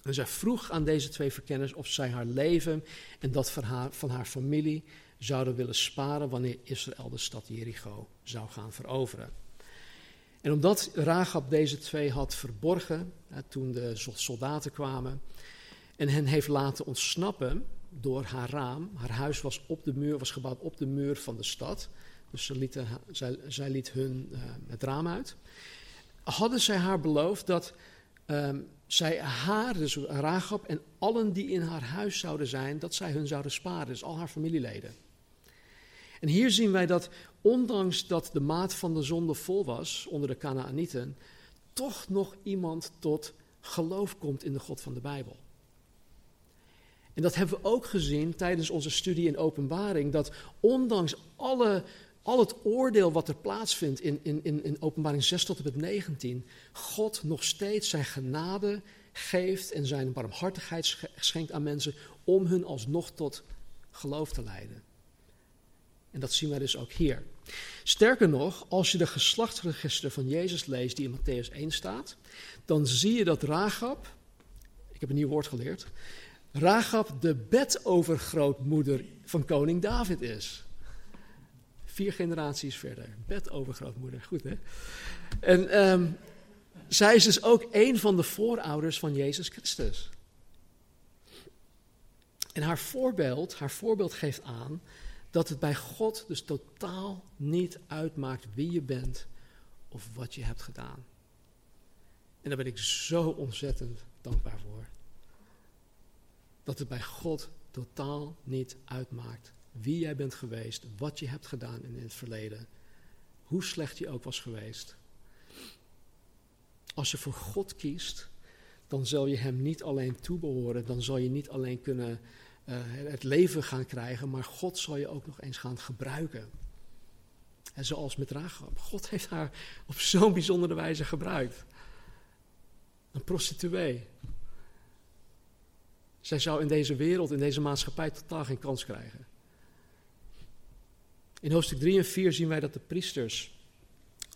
En zij vroeg aan deze twee verkenners of zij haar leven en dat van van haar familie zouden willen sparen wanneer Israël de stad Jericho zou gaan veroveren. En omdat Rahab deze twee had verborgen hè, toen de soldaten kwamen en hen heeft laten ontsnappen door haar raam, haar huis was, op de muur, was gebouwd op de muur van de stad, dus ze zij, zij liet hun uh, het raam uit, hadden zij haar beloofd dat um, zij haar, dus Rahab en allen die in haar huis zouden zijn, dat zij hun zouden sparen, dus al haar familieleden. En hier zien wij dat ondanks dat de maat van de zonde vol was onder de Canaanieten, toch nog iemand tot geloof komt in de God van de Bijbel. En dat hebben we ook gezien tijdens onze studie in openbaring, dat ondanks alle, al het oordeel wat er plaatsvindt in, in, in, in openbaring 6 tot en met 19, God nog steeds zijn genade geeft en zijn barmhartigheid schenkt aan mensen om hun alsnog tot geloof te leiden. En dat zien wij dus ook hier. Sterker nog, als je de geslachtsregister van Jezus leest die in Matthäus 1 staat, dan zie je dat Ragab, ik heb een nieuw woord geleerd, Ragab de bedovergrootmoeder van koning David is. Vier generaties verder, bedovergrootmoeder, goed hè? En um, zij is dus ook een van de voorouders van Jezus Christus. En haar voorbeeld, haar voorbeeld geeft aan dat het bij God dus totaal niet uitmaakt wie je bent of wat je hebt gedaan. En daar ben ik zo ontzettend dankbaar voor. Dat het bij God totaal niet uitmaakt wie jij bent geweest, wat je hebt gedaan in het verleden, hoe slecht je ook was geweest. Als je voor God kiest, dan zal je Hem niet alleen toebehoren, dan zal je niet alleen kunnen uh, het leven gaan krijgen, maar God zal je ook nog eens gaan gebruiken. En zoals met Rahab. God heeft haar op zo'n bijzondere wijze gebruikt. Een prostituee. Zij zou in deze wereld, in deze maatschappij totaal geen kans krijgen. In hoofdstuk 3 en 4 zien wij dat de priesters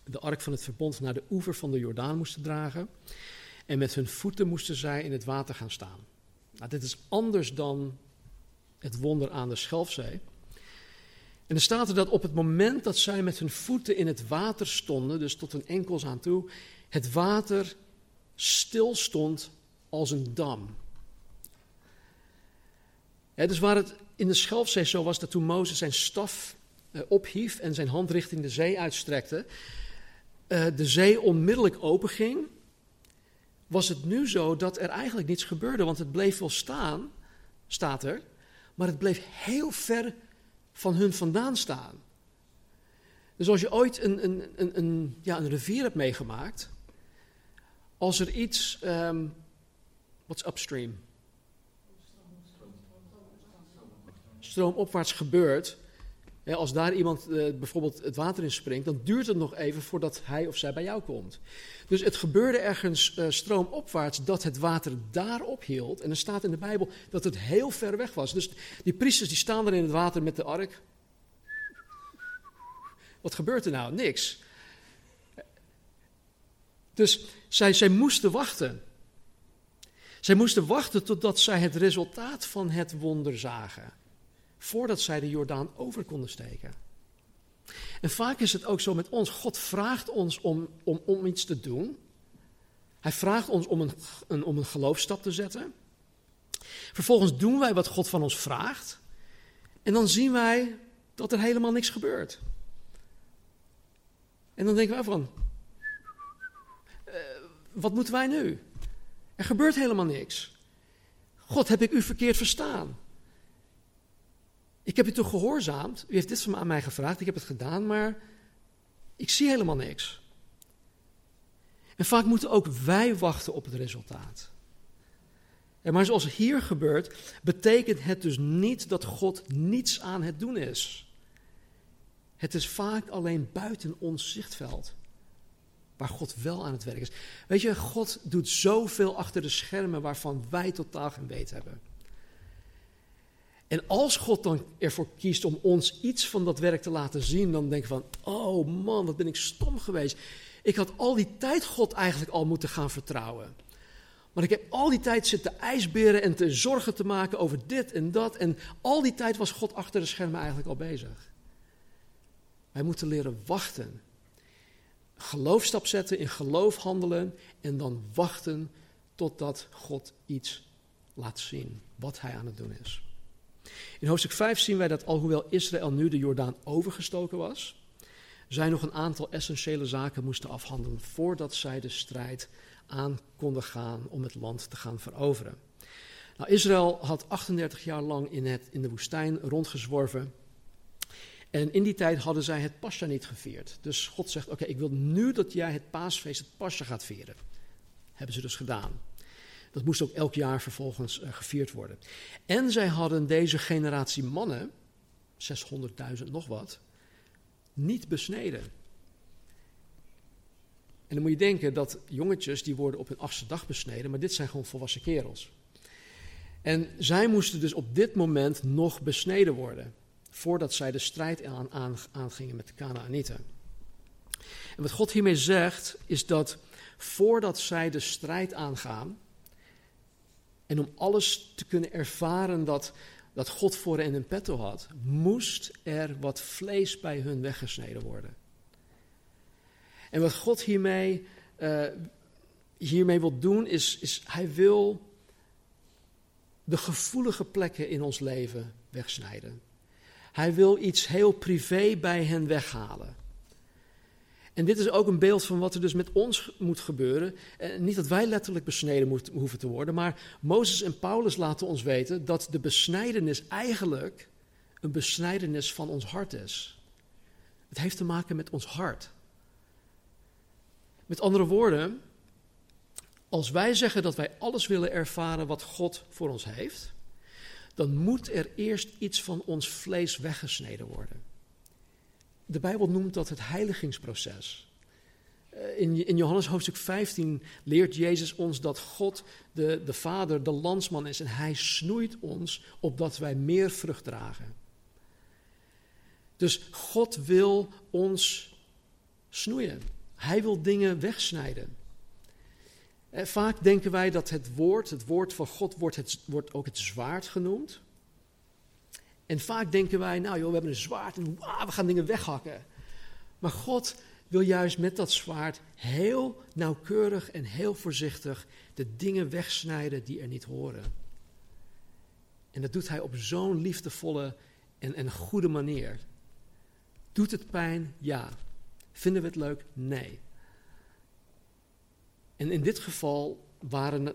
de ark van het verbond naar de oever van de Jordaan moesten dragen. En met hun voeten moesten zij in het water gaan staan. Nou, dit is anders dan het wonder aan de Schelfzee. En er staat er dat op het moment dat zij met hun voeten in het water stonden, dus tot hun enkels aan toe, het water stil stond als een dam. dus waar het in de Schelfzee zo was dat toen Mozes zijn staf eh, ophief en zijn hand richting de zee uitstrekte, uh, de zee onmiddellijk openging, was het nu zo dat er eigenlijk niets gebeurde, want het bleef wel staan, staat er, maar het bleef heel ver van hun vandaan staan. Dus als je ooit een, een, een, een ja, een rivier hebt meegemaakt, als er iets, um, what's upstream? Stroomopwaarts gebeurt, als daar iemand uh, bijvoorbeeld het water in springt, dan duurt het nog even voordat hij of zij bij jou komt. Dus het gebeurde ergens uh, stroomopwaarts dat het water daar ophield. En er staat in de Bijbel dat het heel ver weg was. Dus die priesters die staan er in het water met de ark. Wat gebeurt er nou? Niks. Dus zij, zij moesten wachten. Zij moesten wachten totdat zij het resultaat van het wonder zagen voordat zij de Jordaan over konden steken. En vaak is het ook zo met ons. God vraagt ons om, om, om iets te doen. Hij vraagt ons om een, een, om een geloofstap te zetten. Vervolgens doen wij wat God van ons vraagt. En dan zien wij dat er helemaal niks gebeurt. En dan denken wij van, uh, wat moeten wij nu? Er gebeurt helemaal niks. God, heb ik u verkeerd verstaan? Ik heb u toch gehoorzaamd? U heeft dit aan mij gevraagd, ik heb het gedaan, maar ik zie helemaal niks. En vaak moeten ook wij wachten op het resultaat. En maar zoals hier gebeurt, betekent het dus niet dat God niets aan het doen is. Het is vaak alleen buiten ons zichtveld waar God wel aan het werk is. Weet je, God doet zoveel achter de schermen waarvan wij totaal geen weet hebben. En als God dan ervoor kiest om ons iets van dat werk te laten zien, dan denk ik van, oh man, wat ben ik stom geweest. Ik had al die tijd God eigenlijk al moeten gaan vertrouwen. Maar ik heb al die tijd zitten ijsberen en te zorgen te maken over dit en dat. En al die tijd was God achter de schermen eigenlijk al bezig. Wij moeten leren wachten. Geloofstap zetten, in geloof handelen en dan wachten totdat God iets laat zien wat hij aan het doen is. In hoofdstuk 5 zien wij dat alhoewel Israël nu de Jordaan overgestoken was, zij nog een aantal essentiële zaken moesten afhandelen voordat zij de strijd aan konden gaan om het land te gaan veroveren. Nou, Israël had 38 jaar lang in, in de woestijn rondgezworven. En in die tijd hadden zij het Pascha niet gevierd. Dus God zegt: Oké, ik wil nu dat jij het paasfeest, het Pascha gaat vieren. Hebben ze dus gedaan. Dat moest ook elk jaar vervolgens uh, gevierd worden. En zij hadden deze generatie mannen, 600.000 nog wat, niet besneden. En dan moet je denken dat jongetjes die worden op hun achtste dag besneden, maar dit zijn gewoon volwassen kerels. En zij moesten dus op dit moment nog besneden worden, voordat zij de strijd aan, aan, aangingen met de Canaanieten. En wat God hiermee zegt, is dat voordat zij de strijd aangaan, en om alles te kunnen ervaren dat, dat God voor hen in petto had, moest er wat vlees bij hun weggesneden worden. En wat God hiermee, uh, hiermee wil doen, is, is hij wil de gevoelige plekken in ons leven wegsnijden. Hij wil iets heel privé bij hen weghalen. En dit is ook een beeld van wat er dus met ons moet gebeuren. Eh, niet dat wij letterlijk besneden moet, hoeven te worden, maar Mozes en Paulus laten ons weten dat de besnijdenis eigenlijk een besnijdenis van ons hart is. Het heeft te maken met ons hart. Met andere woorden, als wij zeggen dat wij alles willen ervaren wat God voor ons heeft, dan moet er eerst iets van ons vlees weggesneden worden. De Bijbel noemt dat het heiligingsproces. Eh, in, in Johannes hoofdstuk 15 leert Jezus ons dat God de, de Vader, de landsman is en hij snoeit ons opdat wij meer vrucht dragen. Dus God wil ons snoeien. Hij wil dingen wegsnijden. En vaak denken wij dat het woord, het woord van God, wordt, het, wordt ook het zwaard genoemd. En vaak denken wij, nou joh, we hebben een zwaard en we gaan dingen weghakken. Maar God wil juist met dat zwaard heel nauwkeurig en heel voorzichtig de dingen wegsnijden die er niet horen. En dat doet hij op zo'n liefdevolle en, en goede manier. Doet het pijn? Ja. Vinden we het leuk? Nee. En in dit geval waren,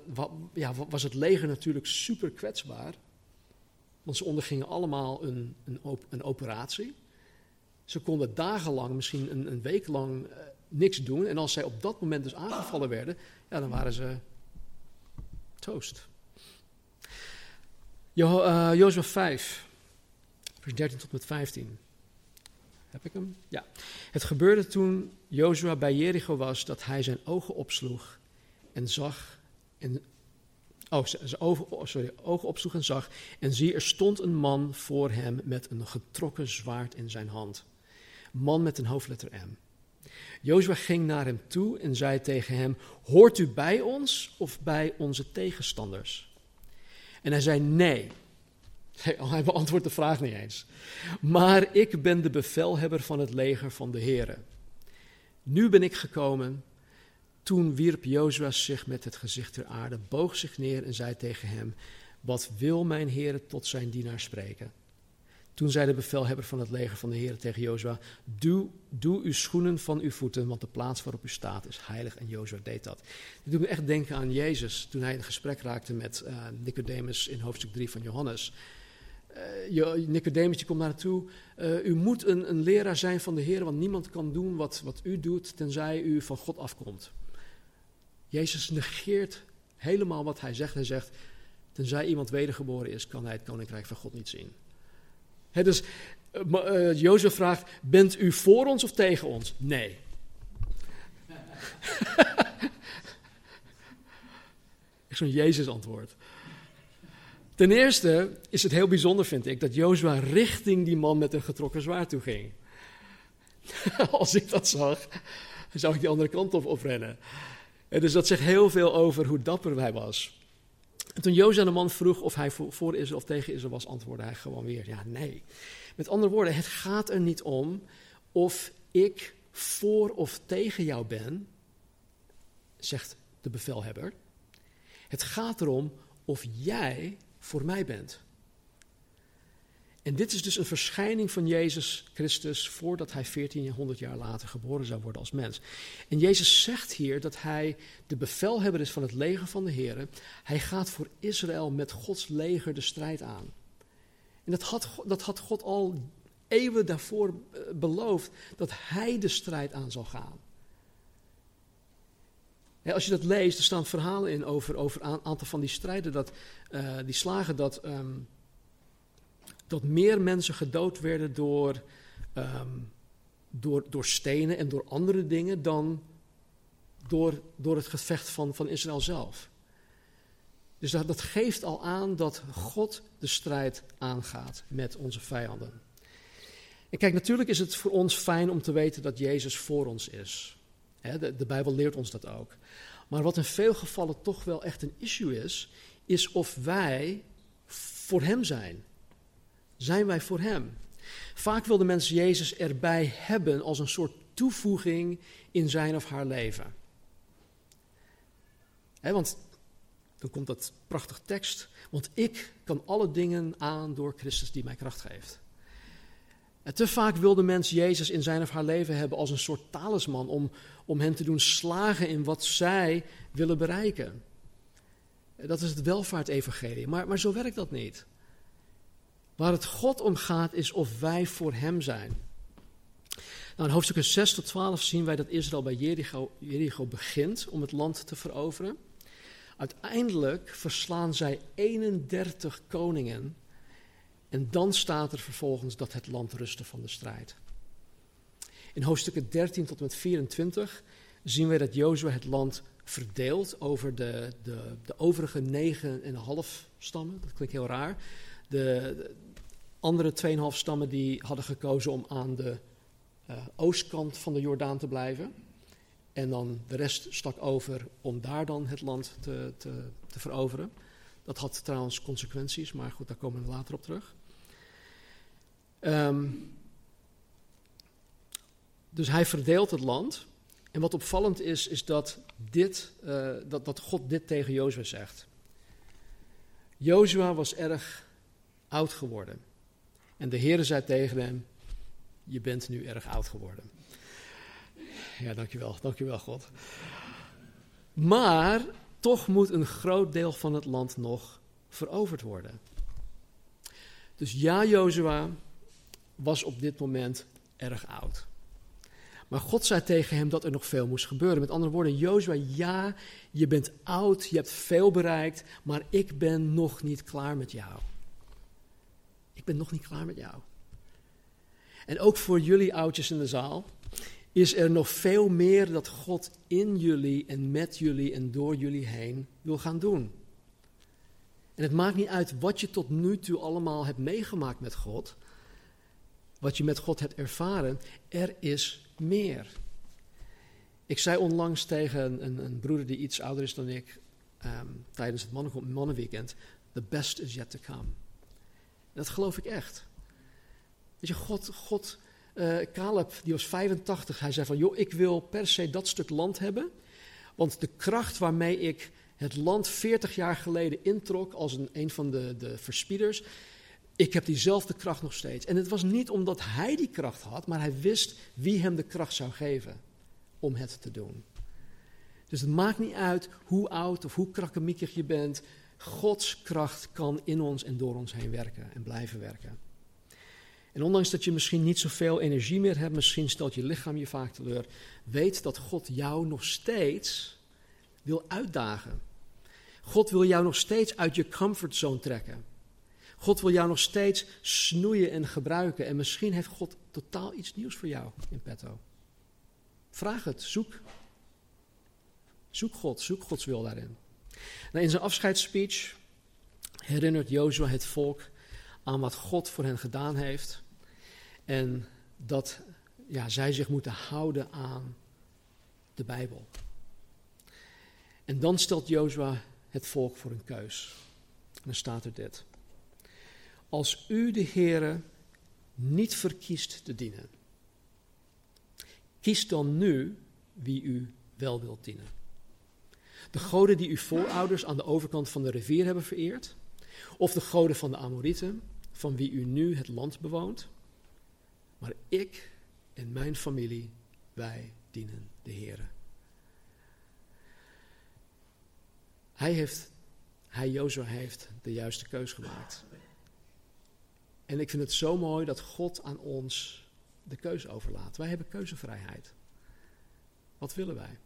ja, was het leger natuurlijk super kwetsbaar. Want ze ondergingen allemaal een, een, een operatie. Ze konden dagenlang, misschien een, een week lang, uh, niks doen. En als zij op dat moment dus aangevallen werden, ja, dan waren ze toast. Jo, uh, Jozua 5, vers 13 tot met 15. Heb ik hem? Ja. Het gebeurde toen Jozua bij Jericho was dat hij zijn ogen opsloeg en zag en Oh, ogen, oh, sorry, ogen opsloeg en zag. En zie, er stond een man voor hem met een getrokken zwaard in zijn hand. Man met een hoofdletter M. Jozua ging naar hem toe en zei tegen hem: Hoort u bij ons of bij onze tegenstanders? En hij zei: Nee. Hij beantwoordt de vraag niet eens. Maar ik ben de bevelhebber van het leger van de Heren. Nu ben ik gekomen toen wierp Jozua zich met het gezicht ter aarde, boog zich neer en zei tegen hem: Wat wil mijn Heer tot zijn dienaar spreken? Toen zei de bevelhebber van het leger van de Heer tegen Jozua: doe, doe uw schoenen van uw voeten, want de plaats waarop u staat is heilig. En Jozua deed dat. Dit doet me echt denken aan Jezus toen hij in gesprek raakte met uh, Nicodemus in hoofdstuk 3 van Johannes. Uh, Nicodemus die komt naar toe. Uh, u moet een, een, leraar zijn van de Heer, want niemand kan doen wat, wat u doet, tenzij u van God afkomt. Jezus negeert helemaal wat hij zegt. Hij zegt, tenzij iemand wedergeboren is, kan hij het koninkrijk van God niet zien. He, dus uh, Jozef vraagt, bent u voor ons of tegen ons? Nee. Zo'n Jezus antwoord. Ten eerste is het heel bijzonder, vind ik, dat Jozua richting die man met een getrokken zwaard toe ging. Als ik dat zag, zou ik die andere kant op, rennen. Dus dat zegt heel veel over hoe dapper hij was. En toen Jozef de man vroeg of hij voor Israël of tegen Israël was, antwoordde hij gewoon weer, ja, nee. Met andere woorden, het gaat er niet om of ik voor of tegen jou ben, zegt de bevelhebber. Het gaat erom of jij voor mij bent. En dit is dus een verschijning van Jezus Christus voordat hij 1400 jaar later geboren zou worden als mens. En Jezus zegt hier dat hij de bevelhebber is van het leger van de Heer. Hij gaat voor Israël met Gods leger de strijd aan. En dat had, dat had God al eeuwen daarvoor eh, beloofd, dat hij de strijd aan zal gaan. als je dat leest, er staan verhalen in over, over een aantal van die strijden, dat, uh, die slagen dat... Ehm, dat meer mensen gedood werden door, ehm, door, door stenen en door andere dingen dan door, door het gevecht van, van Israël zelf. Dus dat, dat geeft al aan dat God de strijd aangaat met onze vijanden. En kijk, natuurlijk is het voor ons fijn om te weten dat Jezus voor ons is. de, de Bijbel leert ons dat ook. Maar wat in veel gevallen toch wel echt een issue is, is of wij voor Hem zijn zijn wij voor Hem. Vaak wil de mens Jezus erbij hebben als een soort toevoeging in zijn of haar leven. want dan komt dat prachtig tekst. Want ik kan alle dingen aan door Christus die mij kracht geeft. En te vaak wil de mens Jezus in zijn of haar leven hebben als een soort talisman om, om hen te doen slagen in wat zij willen bereiken. Dat is het welvaartevangelie, maar, maar zo werkt dat niet. Waar het God om gaat is of wij voor Hem zijn. Nou, in hoofdstukken 6 tot 12 zien wij dat Israël bij Jericho, begint om het land te veroveren. Uiteindelijk verslaan zij 31 koningen. En dan staat er vervolgens dat het land rustte van de strijd. In hoofdstukken 13 tot en met 24 zien wij dat Jozua het land verdeelt over de, de, de overige negen en een half stammen. Dat klinkt heel raar. De, andere 2,5 stammen die hadden gekozen om aan de uh, oostkant van de Jordaan te blijven. En dan de rest stak over om daar dan het land te, te, te veroveren. Dat had trouwens consequenties, maar goed, daar komen we later op terug. Um, dus hij verdeelt het land. En wat opvallend is, is dat, dit, uh, dat, dat God dit tegen Jozua zegt. Jozua was erg oud geworden. En de Heer zei tegen hem: Je bent nu erg oud geworden. Ja, dankjewel, dankjewel God. Maar toch moet een groot deel van het land nog veroverd worden. Dus ja, Jozua was op dit moment erg oud. Maar God zei tegen hem dat er nog veel moest gebeuren. Met andere woorden, Jozua, ja, je bent oud, je hebt veel bereikt, maar ik ben nog niet klaar met jou. Ben nog niet klaar met jou. En ook voor jullie oudjes in de zaal is er nog veel meer dat God in jullie en met jullie en door jullie heen wil gaan doen. En het maakt niet uit wat je tot nu toe allemaal hebt meegemaakt met God, wat je met God hebt ervaren, er is meer. Ik zei onlangs tegen een, een broeder die iets ouder is dan ik, ehm, tijdens het mannenweekend, the best is yet to come. Dat geloof ik echt. Weet je, God, God uh, Caleb, die was 85, hij zei van, joh, ik wil per se dat stuk land hebben, want de kracht waarmee ik het land 40 jaar geleden introk als een, een van de, de verspieders, ik heb diezelfde kracht nog steeds. En het was niet omdat hij die kracht had, maar hij wist wie hem de kracht zou geven om het te doen. Dus het maakt niet uit hoe oud of hoe krakkemikkig je bent, Gods kracht kan in ons en door ons heen werken en blijven werken. En ondanks dat je misschien niet zoveel energie meer hebt, misschien stelt je lichaam je vaak teleur, weet dat God jou nog steeds wil uitdagen. God wil jou nog steeds uit je comfortzone trekken. God wil jou nog steeds snoeien en gebruiken. En misschien heeft God totaal iets nieuws voor jou in petto. Vraag het, zoek. Zoek God, zoek Gods wil daarin. Nou, in zijn afscheidsspeech herinnert Jozua het volk aan wat God voor hen gedaan heeft. En dat ja, zij zich moeten houden aan de Bijbel. En dan stelt Jozua het volk voor een keus. En dan staat er dit. Als u de Heere niet verkiest te dienen, kies dan nu wie u wel wilt dienen. De goden die uw voorouders aan de overkant van de rivier hebben vereerd, of de goden van de Amorieten, van wie u nu het land bewoont. Maar ik en mijn familie, wij dienen de Heer. Hij heeft, hij Jozua heeft de juiste keus gemaakt. En ik vind het zo mooi dat God aan ons de keuze overlaat. Wij hebben keuzevrijheid. Wat willen wij?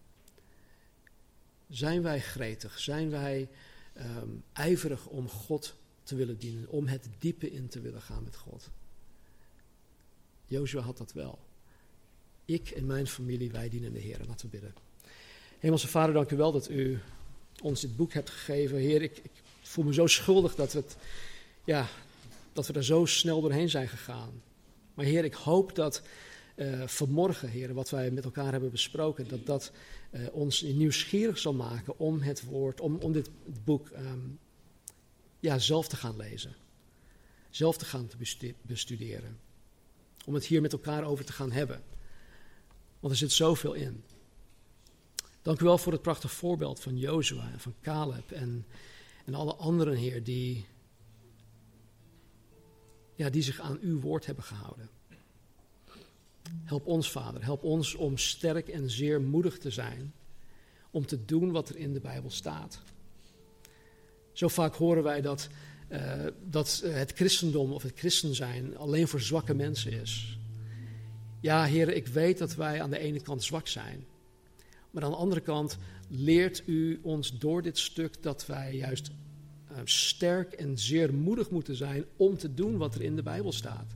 Zijn wij gretig? Zijn wij um, ijverig om God te willen dienen? Om het diepe in te willen gaan met God? Jozua had dat wel. Ik en mijn familie, wij dienen de Heer. Laten we bidden. Hemelse Vader, dank u wel dat u ons dit boek hebt gegeven. Heer, ik, ik voel me zo schuldig dat we, het, ja, dat we er zo snel doorheen zijn gegaan. Maar Heer, ik hoop dat uh, vanmorgen, Heer, wat wij met elkaar hebben besproken, dat dat uh, ons nieuwsgierig zal maken om het woord, om, om dit boek um, ja, zelf te gaan lezen. Zelf te gaan bestuderen. Om het hier met elkaar over te gaan hebben. Want er zit zoveel in. Dank u wel voor het prachtige voorbeeld van Jozua en van Caleb en, en alle anderen, Heer, die, ja, die zich aan uw woord hebben gehouden. Help ons, Vader, help ons om sterk en zeer moedig te zijn om te doen wat er in de Bijbel staat. Zo vaak horen wij dat, uh, dat het christendom of het christen zijn alleen voor zwakke mensen is. Ja, heren, ik weet dat wij aan de ene kant zwak zijn. Maar aan de andere kant leert u ons door dit stuk dat wij juist uh, sterk en zeer moedig moeten zijn om te doen wat er in de Bijbel staat.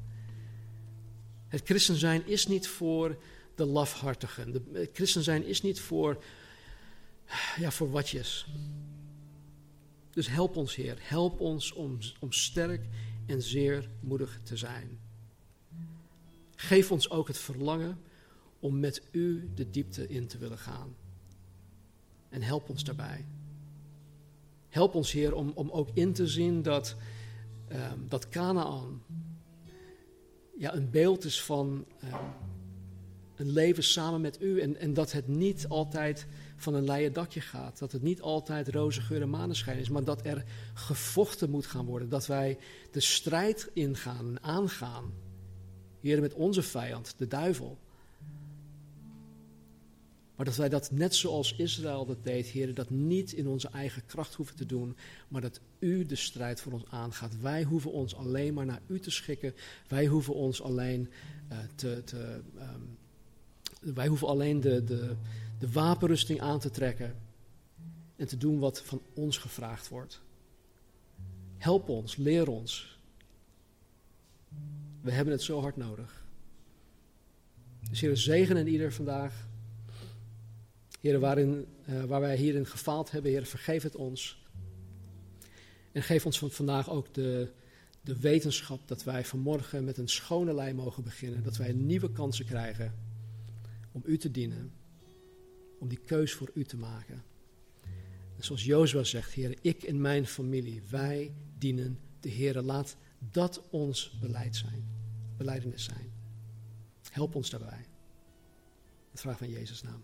Het christen zijn is niet voor de lafhartigen. Het christen zijn is niet voor, ja, voor watjes. Dus help ons, Heer. Help ons om, om sterk en zeer moedig te zijn. Geef ons ook het verlangen om met u de diepte in te willen gaan. En help ons daarbij. Help ons, Heer, om, om ook in te zien dat, um, dat Canaan ja, een beeld is van um, een leven samen met u. En, en dat het niet altijd van een leien dakje gaat. Dat het niet altijd roze geur en maneschijn is. Maar dat er gevochten moet gaan worden. Dat wij de strijd ingaan en aangaan. Heer, met onze vijand, de duivel. Maar dat wij dat net zoals Israël dat deed, Heer, dat niet in onze eigen kracht hoeven te doen, maar dat U de strijd voor ons aangaat. Wij hoeven ons alleen maar naar U te schikken. Wij hoeven ons alleen uh, te. te um, wij hoeven alleen de, de, de wapenrusting aan te trekken en te doen wat van ons gevraagd wordt. Help ons, leer ons. We hebben het zo hard nodig. Dus Heer, zegen en ieder vandaag. Heer, waarin, uh, waar wij hierin gefaald hebben, Heer, vergeef het ons. En geef ons van vandaag ook de, de wetenschap dat wij vanmorgen met een schone lei mogen beginnen. Dat wij nieuwe kansen krijgen om U te dienen. Om die keus voor U te maken. En zoals Jozua zegt, Heer, ik en mijn familie, wij dienen de Heer. Laat dat ons beleid zijn, beleidenis zijn. Help ons daarbij. Het vraag van Jezus' naam.